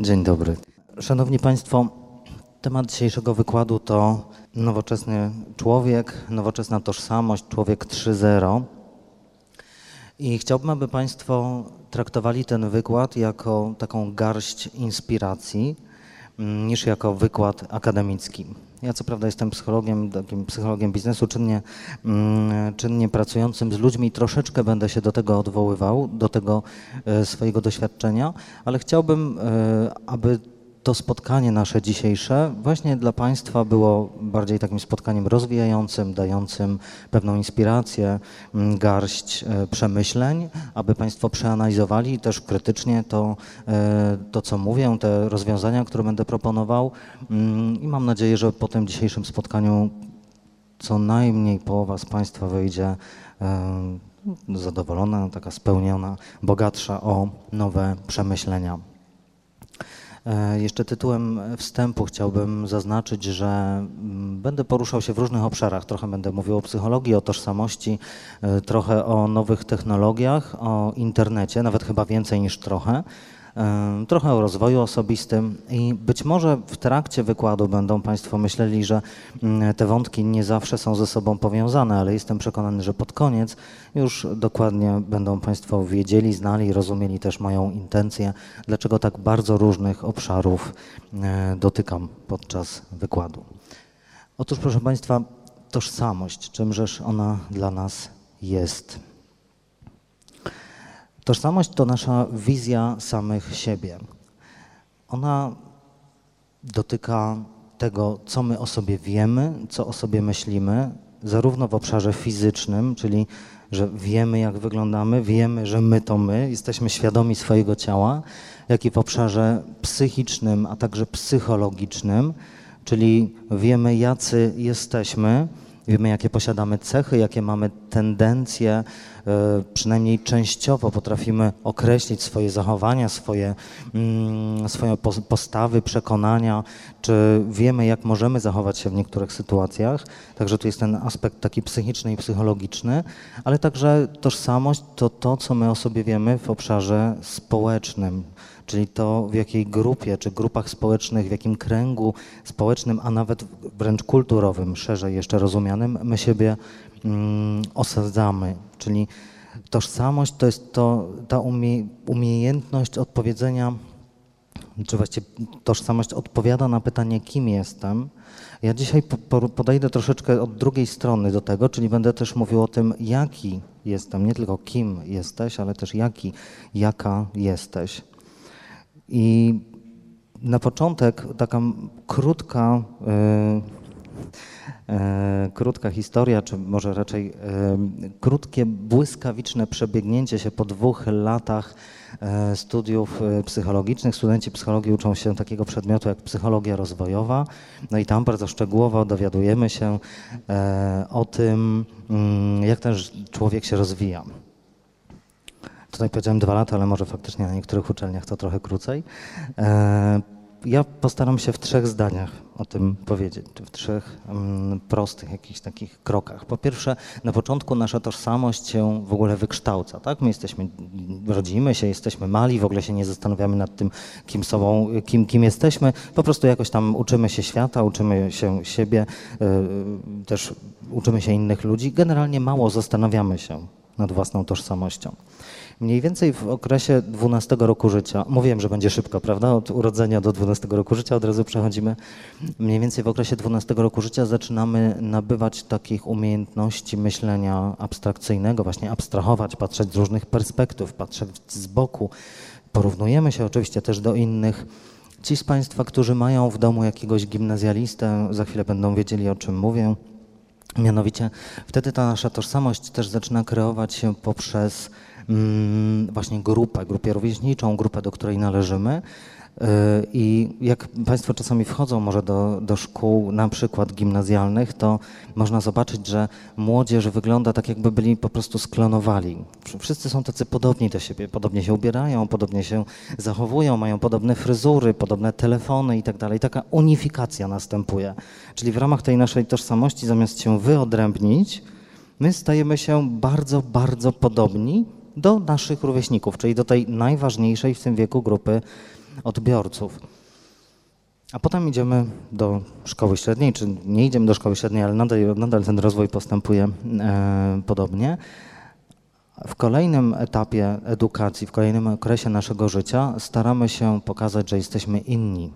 Dzień dobry. Szanowni Państwo, temat dzisiejszego wykładu to nowoczesny człowiek, nowoczesna tożsamość, człowiek 3.0. I chciałbym, aby Państwo traktowali ten wykład jako taką garść inspiracji, niż jako wykład akademicki. Ja co prawda jestem psychologiem, takim psychologiem biznesu, czynnie, mm, czynnie pracującym z ludźmi, troszeczkę będę się do tego odwoływał, do tego e, swojego doświadczenia, ale chciałbym, e, aby to spotkanie nasze dzisiejsze właśnie dla Państwa było bardziej takim spotkaniem rozwijającym, dającym pewną inspirację, mm, garść e, przemyśleń, aby Państwo przeanalizowali też krytycznie to, e, to co mówię, te rozwiązania, które będę proponował mm, i mam nadzieję, że po tym dzisiejszym spotkaniu co najmniej połowa z Państwa wyjdzie e, zadowolona, taka spełniona, bogatsza o nowe przemyślenia. E, jeszcze tytułem wstępu chciałbym zaznaczyć, że mm, będę poruszał się w różnych obszarach. Trochę będę mówił o psychologii, o tożsamości, e, trochę o nowych technologiach, o internecie, nawet chyba więcej niż trochę trochę o rozwoju osobistym i być może w trakcie wykładu będą Państwo myśleli, że mm, te wątki nie zawsze są ze sobą powiązane, ale jestem przekonany, że pod koniec już dokładnie będą Państwo wiedzieli, znali, rozumieli też moją intencję, dlaczego tak bardzo różnych obszarów e, dotykam podczas wykładu. Otóż, proszę Państwa, tożsamość, czymżeż ona dla nas jest. Tożsamość to nasza wizja samych siebie. Ona dotyka tego, co my o sobie wiemy, co o sobie myślimy, zarówno w obszarze fizycznym, czyli że wiemy, jak wyglądamy, wiemy, że my to my, jesteśmy świadomi swojego ciała, jak i w obszarze psychicznym, a także psychologicznym, czyli wiemy, jacy jesteśmy, wiemy, jakie posiadamy cechy, jakie mamy tendencje, przynajmniej częściowo potrafimy określić swoje zachowania, swoje, mm, swoje postawy, przekonania, czy wiemy, jak możemy zachować się w niektórych sytuacjach. Także tu jest ten aspekt taki psychiczny i psychologiczny, ale także tożsamość to to, co my o sobie wiemy w obszarze społecznym czyli to w jakiej grupie czy grupach społecznych, w jakim kręgu społecznym, a nawet wręcz kulturowym, szerzej jeszcze rozumianym, my siebie osadzamy. Czyli tożsamość to jest to, ta umie, umiejętność odpowiedzenia, czy właściwie tożsamość odpowiada na pytanie, kim jestem. Ja dzisiaj po, podejdę troszeczkę od drugiej strony do tego, czyli będę też mówił o tym, jaki jestem, nie tylko kim jesteś, ale też jaki, jaka jesteś. I na początek taka krótka. Yy, krótka historia, czy może raczej e, krótkie, błyskawiczne przebiegnięcie się po dwóch latach e, studiów psychologicznych. Studenci psychologii uczą się takiego przedmiotu jak psychologia rozwojowa. No i tam bardzo szczegółowo dowiadujemy się o tym, mm, jak ten człowiek się rozwija. Tutaj powiedziałem dwa lata, ale może faktycznie na niektórych uczelniach to trochę krócej ja postaram się w trzech zdaniach o tym powiedzieć, czy w trzech um, prostych jakichś takich krokach. Po pierwsze, na początku nasza tożsamość się w ogóle wykształca, tak? My jesteśmy, rodzimy się, jesteśmy mali, w ogóle się nie zastanawiamy nad tym, kim sobą, kim, kim jesteśmy, po prostu jakoś tam uczymy się świata, uczymy się siebie, y, też uczymy się innych ludzi. Generalnie mało zastanawiamy się nad własną tożsamością. Mniej więcej w okresie 12 roku życia, mówiłem, że będzie szybko, prawda? Od urodzenia do 12 roku życia od razu przechodzimy. Mniej więcej w okresie 12 roku życia zaczynamy nabywać takich umiejętności myślenia abstrakcyjnego, właśnie abstrahować, patrzeć z różnych perspektyw, patrzeć z boku. Porównujemy się oczywiście też do innych. Ci z Państwa, którzy mają w domu jakiegoś gimnazjalistę, za chwilę będą wiedzieli, o czym mówię. Mianowicie wtedy ta nasza tożsamość też zaczyna kreować się poprzez właśnie grupę, grupę rówieśniczą, grupę, do której należymy. Y, I jak Państwo czasami wchodzą może do, do szkół, na przykład gimnazjalnych, to można zobaczyć, że młodzież wygląda tak, jakby byli po prostu sklonowali. Wszyscy są tacy podobni do siebie, podobnie się ubierają, podobnie się zachowują, mają podobne fryzury, podobne telefony i tak dalej. Taka unifikacja następuje. Czyli w ramach tej naszej tożsamości, zamiast się wyodrębnić, my stajemy się bardzo, bardzo podobni do naszych rówieśników, czyli do tej najważniejszej w tym wieku grupy odbiorców. A potem idziemy do szkoły średniej, czy nie idziemy do szkoły średniej, ale nadal, nadal ten rozwój postępuje e, podobnie. W kolejnym etapie edukacji, w kolejnym okresie naszego życia staramy się pokazać, że jesteśmy inni.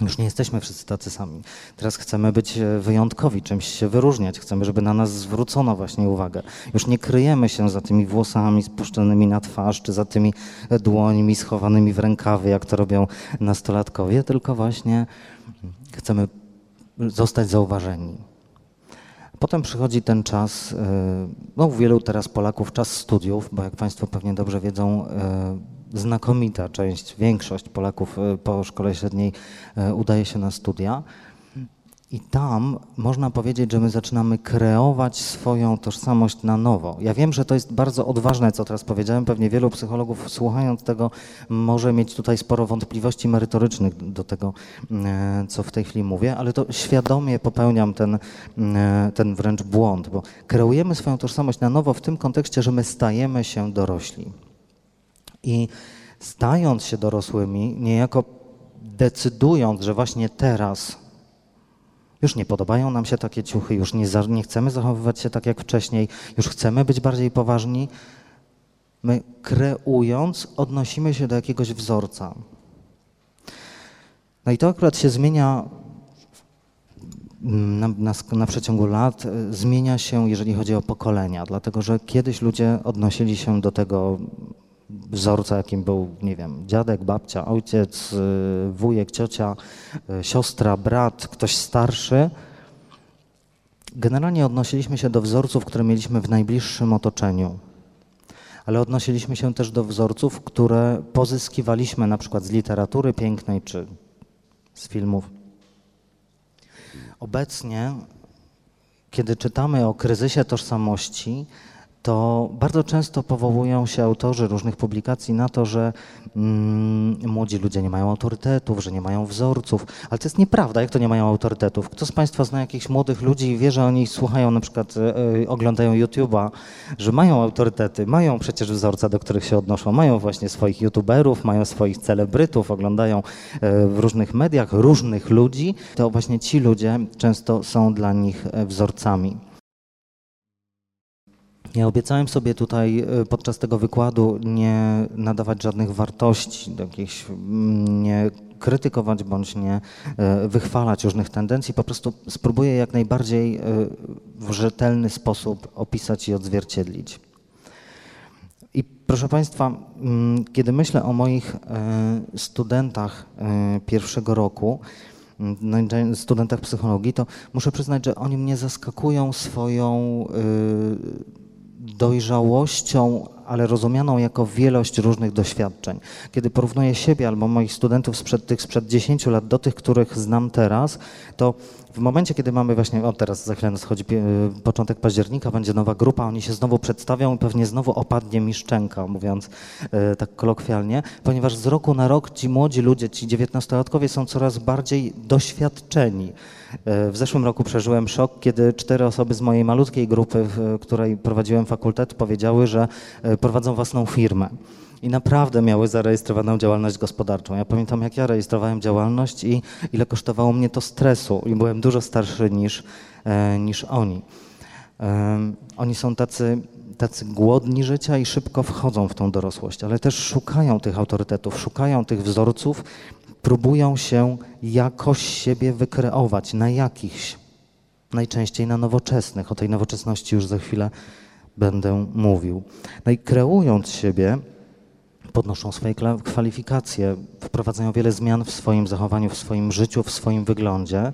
Już nie jesteśmy wszyscy tacy sami. Teraz chcemy być e, wyjątkowi, czymś się wyróżniać. Chcemy, żeby na nas zwrócono właśnie uwagę. Już nie kryjemy się za tymi włosami spuszczonymi na twarz, czy za tymi dłońmi schowanymi w rękawy, jak to robią nastolatkowie, tylko właśnie chcemy zostać zauważeni. Potem przychodzi ten czas, e, no u wielu teraz Polaków czas studiów, bo jak Państwo pewnie dobrze wiedzą, e, znakomita część, większość Polaków e, po szkole średniej udaje się na studia. I tam można powiedzieć, że my zaczynamy kreować swoją tożsamość na nowo. Ja wiem, że to jest bardzo odważne, co teraz powiedziałem. Pewnie wielu psychologów słuchając tego może mieć tutaj sporo wątpliwości merytorycznych do tego, e, co w tej chwili mówię, ale to świadomie popełniam ten, e, ten wręcz błąd, bo kreujemy swoją tożsamość na nowo w tym kontekście, że my stajemy się dorośli. I stając się dorosłymi, niejako decydując, że właśnie teraz już nie podobają nam się takie ciuchy, już nie, za, nie chcemy zachowywać się tak jak wcześniej, już chcemy być bardziej poważni. My kreując odnosimy się do jakiegoś wzorca. No i to akurat się zmienia na, na, na, przeciągu lat, zmienia się, jeżeli chodzi o pokolenia, dlatego że kiedyś ludzie odnosili się do tego wzorca, jakim był, nie wiem, dziadek, babcia, ojciec, y, wujek, ciocia, y, siostra, brat, ktoś starszy. Generalnie odnosiliśmy się do wzorców, które mieliśmy w najbliższym otoczeniu, ale odnosiliśmy się też do wzorców, które pozyskiwaliśmy na przykład z literatury pięknej czy z filmów. Obecnie, kiedy czytamy o kryzysie tożsamości, to bardzo często powołują się autorzy różnych publikacji na to, że mm, młodzi ludzie nie mają autorytetów, że nie mają wzorców, ale to jest nieprawda, jak to nie mają autorytetów. Kto z Państwa zna jakichś młodych ludzi i wie, że oni słuchają, na przykład y, oglądają YouTube'a, że mają autorytety, mają przecież wzorca, do których się odnoszą, mają właśnie swoich YouTuberów, mają swoich celebrytów, oglądają y, w różnych mediach różnych ludzi, to właśnie ci ludzie często są dla nich wzorcami. Ja obiecałem sobie tutaj e, podczas tego wykładu nie nadawać żadnych wartości, jakichś, mm, nie krytykować bądź nie e, wychwalać różnych tendencji, po prostu spróbuję jak najbardziej e, w rzetelny sposób opisać i odzwierciedlić. I proszę Państwa, mm, kiedy myślę o moich studentach pierwszego roku, mm, studentach psychologii, to muszę przyznać, że oni mnie zaskakują swoją dojrzałością, ale rozumianą jako wielość różnych doświadczeń. Kiedy porównuję siebie albo moich studentów sprzed tych sprzed 10 lat do tych, których znam teraz, to w momencie, kiedy mamy właśnie, o teraz za chwilę schodzi początek października, będzie nowa grupa, oni się znowu przedstawią i pewnie znowu opadnie mi szczęka, mówiąc e, tak kolokwialnie, ponieważ z roku na rok ci młodzi ludzie, ci dziewiętnastolatkowie są coraz bardziej doświadczeni. E, w zeszłym roku przeżyłem szok, kiedy cztery osoby z mojej malutkiej grupy, w której prowadziłem fakultet, powiedziały, że prowadzą własną firmę i naprawdę miały zarejestrowaną działalność gospodarczą. Ja pamiętam, jak ja rejestrowałem działalność i ile kosztowało mnie to stresu i byłem dużo starszy niż, e, niż oni. Oni są tacy, tacy głodni życia i szybko wchodzą w tą dorosłość, ale też szukają tych autorytetów, szukają tych wzorców, próbują się jakoś siebie wykreować na jakichś, najczęściej na nowoczesnych. O tej nowoczesności już za chwilę będę mówił. No i kreując siebie, podnoszą swoje kwalifikacje, wprowadzają wiele zmian w swoim zachowaniu, w swoim życiu, w swoim wyglądzie.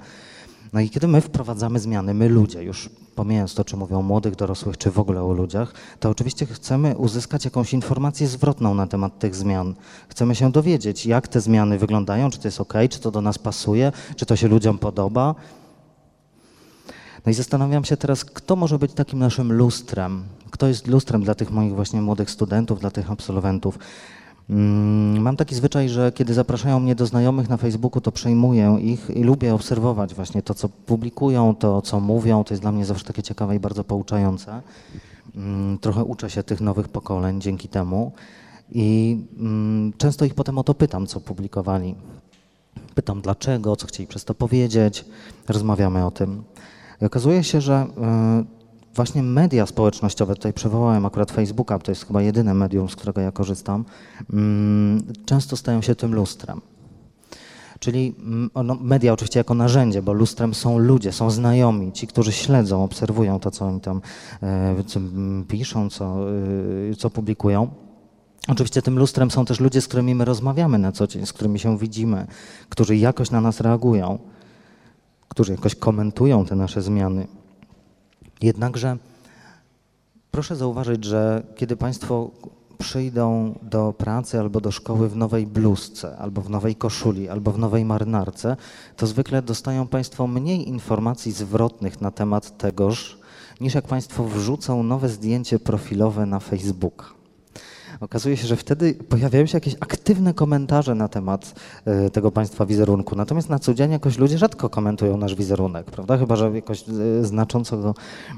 No i kiedy my wprowadzamy zmiany, my ludzie, już pomijając to, czy mówią o młodych, dorosłych, czy w ogóle o ludziach, to oczywiście chcemy uzyskać jakąś informację zwrotną na temat tych zmian. Chcemy się dowiedzieć, jak te zmiany wyglądają, czy to jest ok, czy to do nas pasuje, czy to się ludziom podoba. No i zastanawiam się teraz, kto może być takim naszym lustrem, kto jest lustrem dla tych moich właśnie młodych studentów, dla tych absolwentów. Mm, mam taki zwyczaj, że kiedy zapraszają mnie do znajomych na Facebooku, to przejmuję ich i lubię obserwować właśnie to, co publikują, to, co mówią. To jest dla mnie zawsze takie ciekawe i bardzo pouczające. Mm, trochę uczę się tych nowych pokoleń dzięki temu. I mm, często ich potem o to pytam, co publikowali. Pytam dlaczego, co chcieli przez to powiedzieć, rozmawiamy o tym. I okazuje się, że y, właśnie media społecznościowe, tutaj przywołałem akurat Facebooka, to jest chyba jedyne medium, z którego ja korzystam, mm, często stają się tym lustrem. Czyli mm, no, media oczywiście jako narzędzie, bo lustrem są ludzie, są znajomi, ci, którzy śledzą, obserwują to, co oni tam e, co piszą, co, e, co publikują. Oczywiście tym lustrem są też ludzie, z którymi my rozmawiamy na co dzień, z którymi się widzimy, którzy jakoś na nas reagują, którzy jakoś komentują te nasze zmiany. Jednakże proszę zauważyć, że kiedy Państwo przyjdą do pracy albo do szkoły w nowej bluzce, albo w nowej koszuli, albo w nowej marynarce, to zwykle dostają Państwo mniej informacji zwrotnych na temat tegoż, niż jak Państwo wrzucą nowe zdjęcie profilowe na Facebook. Okazuje się, że wtedy pojawiają się jakieś aktywne komentarze na temat e, tego państwa wizerunku. Natomiast na co dzień jakoś ludzie rzadko komentują nasz wizerunek, prawda? Chyba, że jakoś e, znacząco go,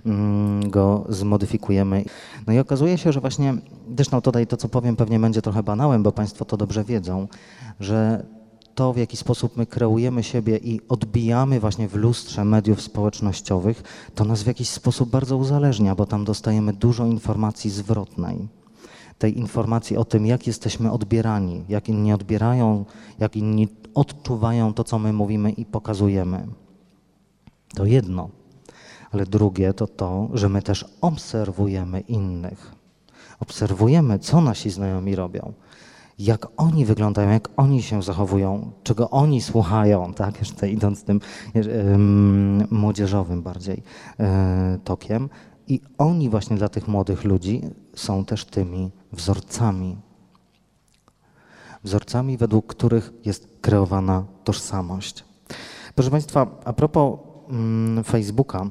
mm, go zmodyfikujemy. No i okazuje się, że właśnie, zresztą tutaj to, co powiem, pewnie będzie trochę banałem, bo Państwo to dobrze wiedzą, że to, w jaki sposób my kreujemy siebie i odbijamy właśnie w lustrze mediów społecznościowych, to nas w jakiś sposób bardzo uzależnia, bo tam dostajemy dużo informacji zwrotnej tej informacji o tym, jak jesteśmy odbierani, jak inni odbierają, jak inni odczuwają to, co my mówimy i pokazujemy. To jedno. Ale drugie to to, że my też obserwujemy innych. Obserwujemy, co nasi znajomi robią, jak oni wyglądają, jak oni się zachowują, czego oni słuchają, tak, jeszcze idąc tym młodzieżowym bardziej e, tokiem. I oni właśnie dla tych młodych ludzi są też tymi wzorcami. Wzorcami, według których jest kreowana tożsamość. Proszę Państwa, a propos mm, Facebooka,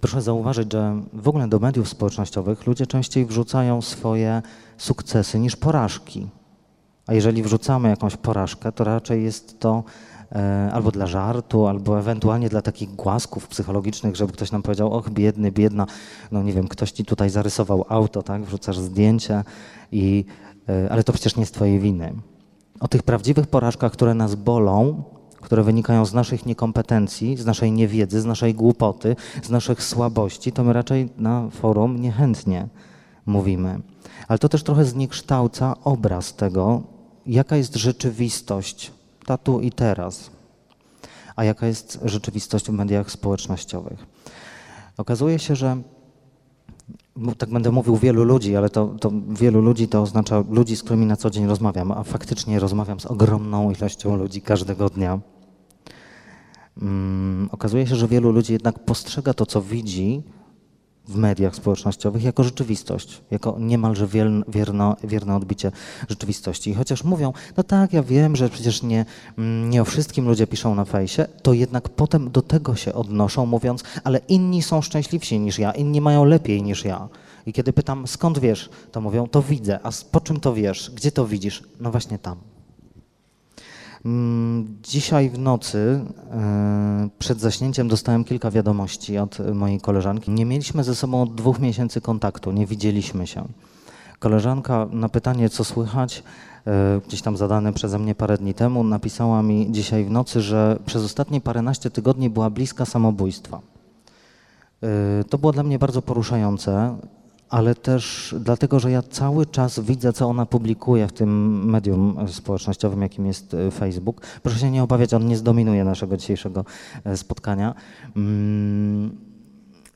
proszę zauważyć, że w ogóle do mediów społecznościowych ludzie częściej wrzucają swoje sukcesy niż porażki. A jeżeli wrzucamy jakąś porażkę, to raczej jest to albo dla żartu, albo ewentualnie dla takich głasków psychologicznych, żeby ktoś nam powiedział, och biedny, biedna, no nie wiem, ktoś ci tutaj zarysował auto, tak, wrzucasz zdjęcie, i, e, ale to przecież nie z twojej winy. O tych prawdziwych porażkach, które nas bolą, które wynikają z naszych niekompetencji, z naszej niewiedzy, z naszej głupoty, z naszych słabości, to my raczej na forum niechętnie mówimy. Ale to też trochę zniekształca obraz tego, jaka jest rzeczywistość ta tu i teraz. A jaka jest rzeczywistość w mediach społecznościowych? Okazuje się, że tak będę mówił wielu ludzi, ale to, to, wielu ludzi to oznacza ludzi, z którymi na co dzień rozmawiam, a faktycznie rozmawiam z ogromną ilością ludzi każdego dnia. Um, okazuje się, że wielu ludzi jednak postrzega to, co widzi, w mediach społecznościowych jako rzeczywistość, jako niemalże wierno, wierne odbicie rzeczywistości. I chociaż mówią, no tak, ja wiem, że przecież nie, mm, nie o wszystkim ludzie piszą na fejsie, to jednak potem do tego się odnoszą, mówiąc, ale inni są szczęśliwsi niż ja, inni mają lepiej niż ja. I kiedy pytam, skąd wiesz, to mówią, to widzę. A po czym to wiesz? Gdzie to widzisz? No właśnie tam. Mm, dzisiaj w nocy e, przed zaśnięciem dostałem kilka wiadomości od mojej koleżanki. Nie mieliśmy ze sobą od dwóch miesięcy kontaktu, nie widzieliśmy się. Koleżanka na pytanie, co słychać, e, gdzieś tam zadane przeze mnie parę dni temu, napisała mi dzisiaj w nocy, że przez ostatnie paręnaście tygodni była bliska samobójstwa. E, to było dla mnie bardzo poruszające ale też dlatego, że ja cały czas widzę, co ona publikuje w tym medium społecznościowym, jakim jest e, Facebook. Proszę się nie obawiać, on nie zdominuje naszego dzisiejszego e, spotkania. Mm,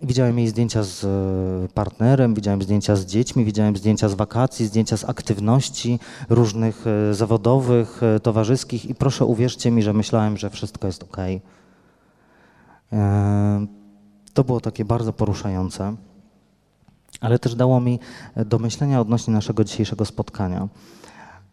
widziałem jej zdjęcia z e, partnerem, widziałem zdjęcia z dziećmi, widziałem zdjęcia z wakacji, zdjęcia z aktywności różnych zawodowych, towarzyskich i proszę uwierzcie mi, że myślałem, że wszystko jest ok. To było takie bardzo poruszające ale też dało mi do myślenia odnośnie naszego dzisiejszego spotkania.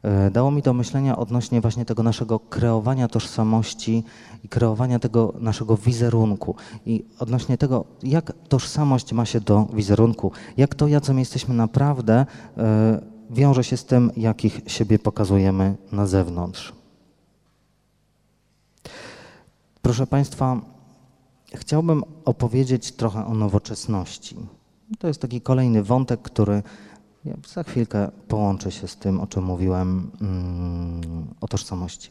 E, dało mi do myślenia odnośnie właśnie tego naszego kreowania tożsamości i kreowania tego naszego wizerunku i odnośnie tego, jak tożsamość ma się do wizerunku, jak to, jacy my jesteśmy naprawdę, e, wiąże się z tym, jakich siebie pokazujemy na zewnątrz. Proszę Państwa, chciałbym opowiedzieć trochę o nowoczesności. To jest taki kolejny wątek, który za chwilkę połączę się z tym, o czym mówiłem mm, o tożsamości.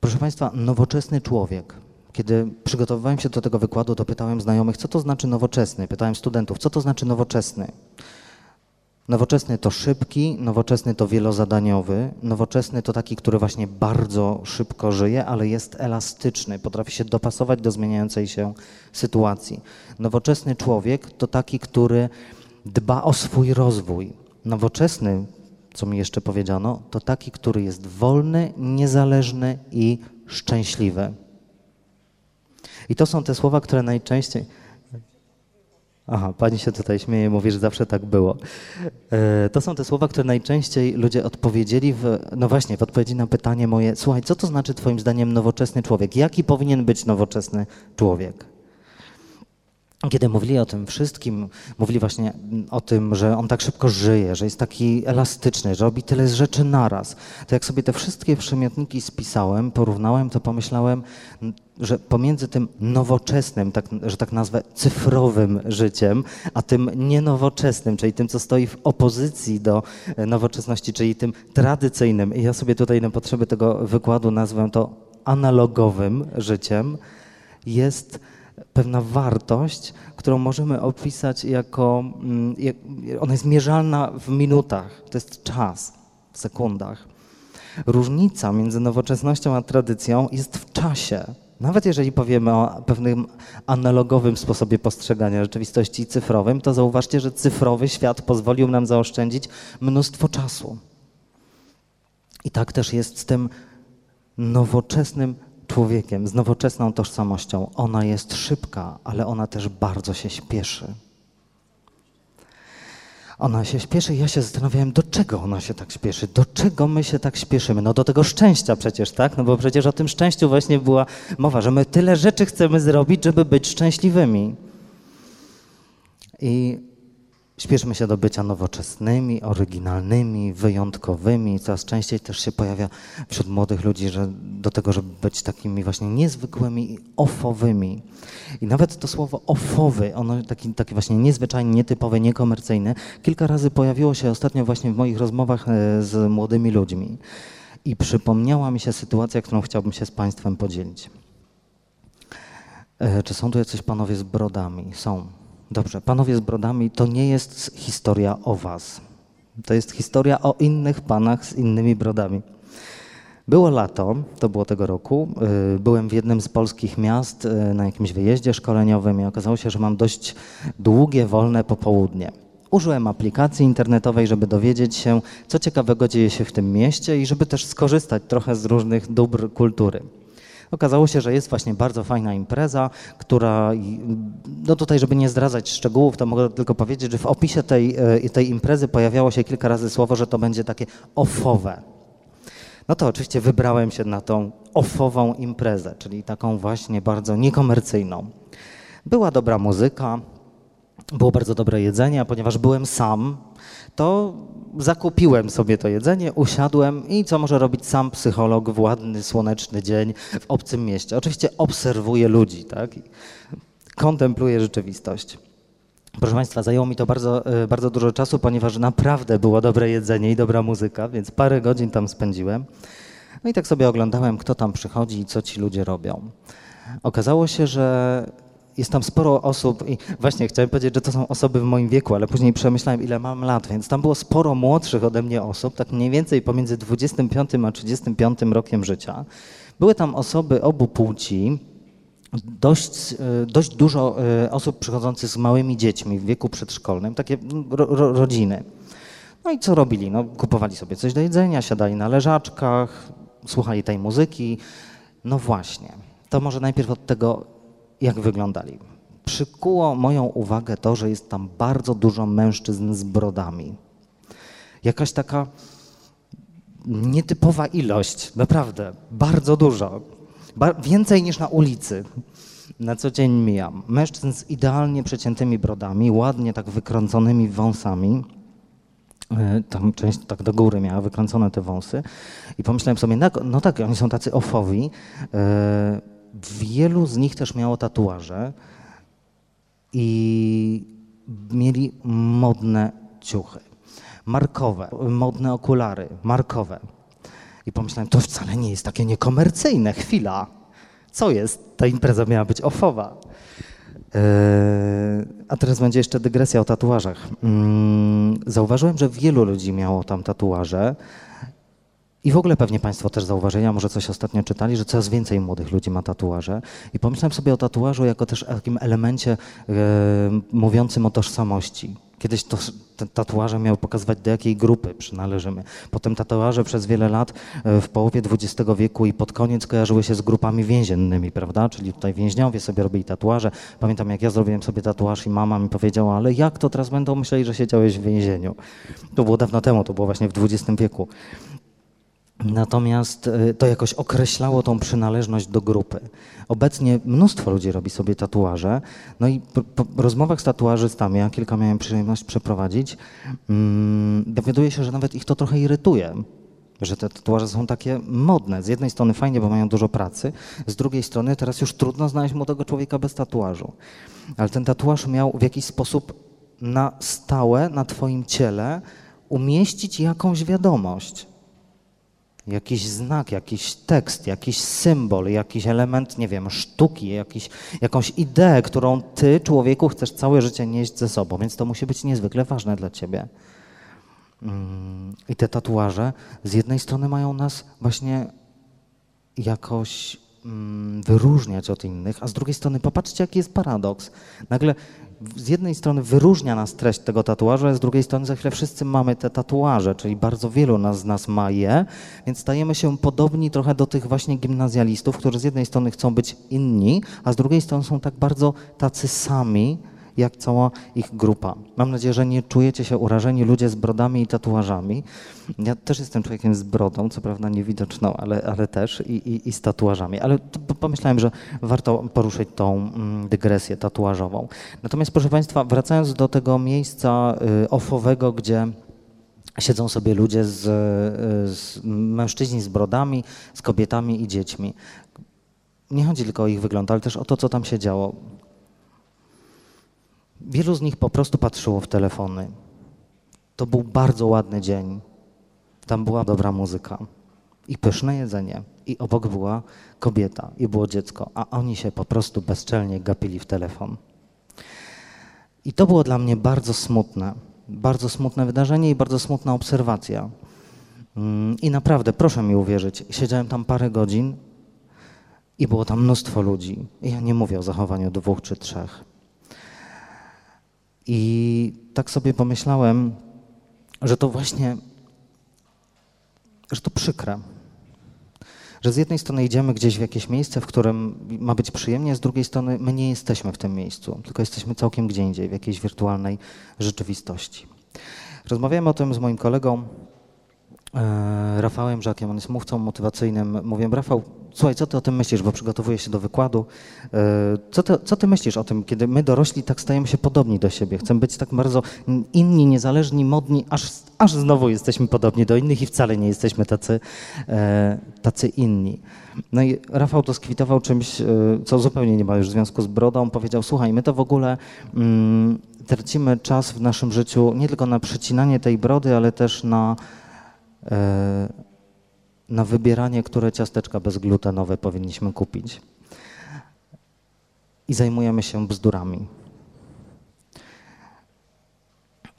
Proszę Państwa, nowoczesny człowiek. Kiedy przygotowywałem się do tego wykładu, to pytałem znajomych, co to znaczy nowoczesny. Pytałem studentów, co to znaczy nowoczesny. Nowoczesny to szybki, nowoczesny to wielozadaniowy, nowoczesny to taki, który właśnie bardzo szybko żyje, ale jest elastyczny, potrafi się dopasować do zmieniającej się sytuacji. Nowoczesny człowiek to taki, który dba o swój rozwój. Nowoczesny, co mi jeszcze powiedziano, to taki, który jest wolny, niezależny i szczęśliwy. I to są te słowa, które najczęściej. Aha, pani się tutaj śmieje, mówi, że zawsze tak było. E, to są te słowa, które najczęściej ludzie odpowiedzieli, w, no właśnie, w odpowiedzi na pytanie moje, słuchaj, co to znaczy twoim zdaniem nowoczesny człowiek? Jaki powinien być nowoczesny człowiek? Kiedy mówili o tym wszystkim, mówili właśnie o tym, że on tak szybko żyje, że jest taki elastyczny, że robi tyle rzeczy naraz. To jak sobie te wszystkie przymiotniki spisałem, porównałem, to pomyślałem, że pomiędzy tym nowoczesnym, tak, że tak nazwę, cyfrowym życiem, a tym nienowoczesnym, czyli tym, co stoi w opozycji do nowoczesności, czyli tym tradycyjnym, i ja sobie tutaj na potrzeby tego wykładu nazwę to analogowym życiem, jest pewna wartość, którą możemy opisać jako, mm, ona jest mierzalna w minutach, to jest czas, w sekundach. Różnica między nowoczesnością a tradycją jest w czasie. Nawet jeżeli powiemy o pewnym analogowym sposobie postrzegania rzeczywistości cyfrowym, to zauważcie, że cyfrowy świat pozwolił nam zaoszczędzić mnóstwo czasu. I tak też jest z tym nowoczesnym człowiekiem, z nowoczesną tożsamością. Ona jest szybka, ale ona też bardzo się śpieszy. Ona się śpieszy i ja się zastanawiałem, do czego ona się tak śpieszy, do czego my się tak śpieszymy. No do tego szczęścia przecież, tak? No bo przecież o tym szczęściu właśnie była mowa, że my tyle rzeczy chcemy zrobić, żeby być szczęśliwymi. I Śpieszmy się do bycia nowoczesnymi, oryginalnymi, wyjątkowymi. Coraz częściej też się pojawia wśród młodych ludzi, że do tego, żeby być takimi właśnie niezwykłymi ofowymi. I nawet to słowo ofowy, ono taki, taki właśnie niezwyczajny, nietypowy, niekomercyjny, kilka razy pojawiło się ostatnio właśnie w moich rozmowach e, z młodymi ludźmi. I przypomniała mi się sytuacja, którą chciałbym się z Państwem podzielić. E, czy są tu jacyś panowie z brodami? Są. Dobrze, panowie z brodami, to nie jest historia o was. To jest historia o innych panach z innymi brodami. Było lato, to było tego roku. Y, byłem w jednym z polskich miast y, na jakimś wyjeździe szkoleniowym i okazało się, że mam dość długie, wolne popołudnie. Użyłem aplikacji internetowej, żeby dowiedzieć się, co ciekawego dzieje się w tym mieście i żeby też skorzystać trochę z różnych dóbr kultury. Okazało się, że jest właśnie bardzo fajna impreza, która, no tutaj, żeby nie zdradzać szczegółów, to mogę tylko powiedzieć, że w opisie tej, e, tej imprezy pojawiało się kilka razy słowo, że to będzie takie ofowe. No to oczywiście wybrałem się na tą ofową imprezę, czyli taką właśnie bardzo niekomercyjną. Była dobra muzyka, było bardzo dobre jedzenie, a ponieważ byłem sam, to zakupiłem sobie to jedzenie, usiadłem i co może robić sam psycholog w ładny, słoneczny dzień w obcym mieście? Oczywiście obserwuję ludzi, tak? Kontempluję rzeczywistość. Proszę Państwa, zajęło mi to bardzo, e, bardzo dużo czasu, ponieważ naprawdę było dobre jedzenie i dobra muzyka, więc parę godzin tam spędziłem. No i tak sobie oglądałem, kto tam przychodzi i co ci ludzie robią. Okazało się, że jest tam sporo osób i właśnie chciałem powiedzieć, że to są osoby w moim wieku, ale później przemyślałem, ile mam lat, więc tam było sporo młodszych ode mnie osób, tak mniej więcej pomiędzy 25 a 35 rokiem życia. Były tam osoby obu płci, dość, e, dość dużo e, osób przychodzących z małymi dziećmi w wieku przedszkolnym, takie ro, ro, rodziny. No i co robili? No, kupowali sobie coś do jedzenia, siadali na leżaczkach, słuchali tej muzyki. No właśnie, to może najpierw od tego, jak wyglądali. Przykuło moją uwagę to, że jest tam bardzo dużo mężczyzn z brodami. Jakaś taka nietypowa ilość, naprawdę, bardzo dużo. więcej niż na ulicy. Na co dzień mijam. Mężczyzn z idealnie przeciętymi brodami, ładnie tak wykręconymi wąsami. E, tam część tak do góry miała wykręcone te wąsy. I pomyślałem sobie, no, no tak, oni są tacy ofowi. E, Wielu z nich też miało tatuaże i mieli modne ciuchy, markowe, modne okulary, markowe. I pomyślałem, to wcale nie jest takie niekomercyjne. Chwila. Co jest? Ta impreza miała być ofowa. Eee, a teraz będzie jeszcze dygresja o tatuażach. Mm, zauważyłem, że wielu ludzi miało tam tatuaże. I w ogóle pewnie Państwo też zauważyli, a może coś ostatnio czytali, że coraz więcej młodych ludzi ma tatuaże. I pomyślałem sobie o tatuażu jako też takim elemencie e, mówiącym o tożsamości. Kiedyś to, tatuaże miały pokazywać, do jakiej grupy przynależymy. Potem tatuaże przez wiele lat e, w połowie XX wieku i pod koniec kojarzyły się z grupami więziennymi, prawda? Czyli tutaj więźniowie sobie robili tatuaże. Pamiętam, jak ja zrobiłem sobie tatuaż i mama mi powiedziała, ale jak to teraz będą myśleli, że siedziałeś w więzieniu? To było dawno temu, to było właśnie w XX wieku. Natomiast e, to jakoś określało tą przynależność do grupy. Obecnie mnóstwo ludzi robi sobie tatuaże, no i po rozmowach z tatuażystami, ja kilka miałem przyjemność przeprowadzić, dowiaduję się, że nawet ich to trochę irytuje, że te tatuaże są takie modne. Z jednej strony fajnie, bo mają dużo pracy, z drugiej strony teraz już trudno znaleźć młodego człowieka bez tatuażu. Ale ten tatuaż miał w jakiś sposób na stałe na twoim ciele umieścić jakąś wiadomość jakiś znak, jakiś tekst, jakiś symbol, jakiś element, nie wiem, sztuki, jakiś, jakąś ideę, którą ty, człowieku, chcesz całe życie nieść ze sobą, więc to musi być niezwykle ważne dla ciebie. Mm, I te tatuaże z jednej strony mają nas właśnie jakoś mm, wyróżniać od innych, a z drugiej strony popatrzcie, jaki jest paradoks. Nagle z jednej strony wyróżnia nas treść tego tatuażu, a z drugiej strony za chwilę wszyscy mamy te tatuaże, czyli bardzo wielu nas, z nas ma je, więc stajemy się podobni trochę do tych właśnie gimnazjalistów, którzy z jednej strony chcą być inni, a z drugiej strony są tak bardzo tacy sami, jak cała ich grupa. Mam nadzieję, że nie czujecie się urażeni ludzie z brodami i tatuażami. Ja też jestem człowiekiem z brodą, co prawda niewidoczną, ale, ale też i, i, i z tatuażami. Ale pomyślałem, że warto poruszyć tą mm, dygresję tatuażową. Natomiast proszę Państwa, wracając do tego miejsca y, ofowego, gdzie siedzą sobie ludzie z, y, z mężczyźni z brodami, z kobietami i dziećmi. Nie chodzi tylko o ich wygląd, ale też o to, co tam się działo. Wielu z nich po prostu patrzyło w telefony. To był bardzo ładny dzień. Tam była dobra muzyka i pyszne jedzenie. I obok była kobieta i było dziecko, a oni się po prostu bezczelnie gapili w telefon. I to było dla mnie bardzo smutne. Bardzo smutne wydarzenie i bardzo smutna obserwacja. Mm, I naprawdę, proszę mi uwierzyć, siedziałem tam parę godzin i było tam mnóstwo ludzi. I ja nie mówię o zachowaniu dwóch czy trzech. I tak sobie pomyślałem, że to właśnie, że to przykre. Że z jednej strony idziemy gdzieś w jakieś miejsce, w którym ma być przyjemnie, z drugiej strony my nie jesteśmy w tym miejscu, tylko jesteśmy całkiem gdzie indziej, w jakiejś wirtualnej rzeczywistości. Rozmawiałem o tym z moim kolegą e, Rafałem Żakiem, on jest mówcą motywacyjnym. Mówię, Rafał, Słuchaj, co ty o tym myślisz, bo przygotowuję się do wykładu. E, co ty, co ty myślisz o tym, kiedy my dorośli tak stajemy się podobni do siebie? Chcemy być tak bardzo inni, niezależni, modni, aż, aż znowu jesteśmy podobni do innych i wcale nie jesteśmy tacy, e, tacy inni. No i Rafał to skwitował czymś, e, co zupełnie nie ma już związku z brodą. Powiedział, słuchaj, my to w ogóle mm, tracimy czas w naszym życiu nie tylko na przecinanie tej brody, ale też na na wybieranie, które ciasteczka bezglutenowe powinniśmy kupić. I zajmujemy się bzdurami.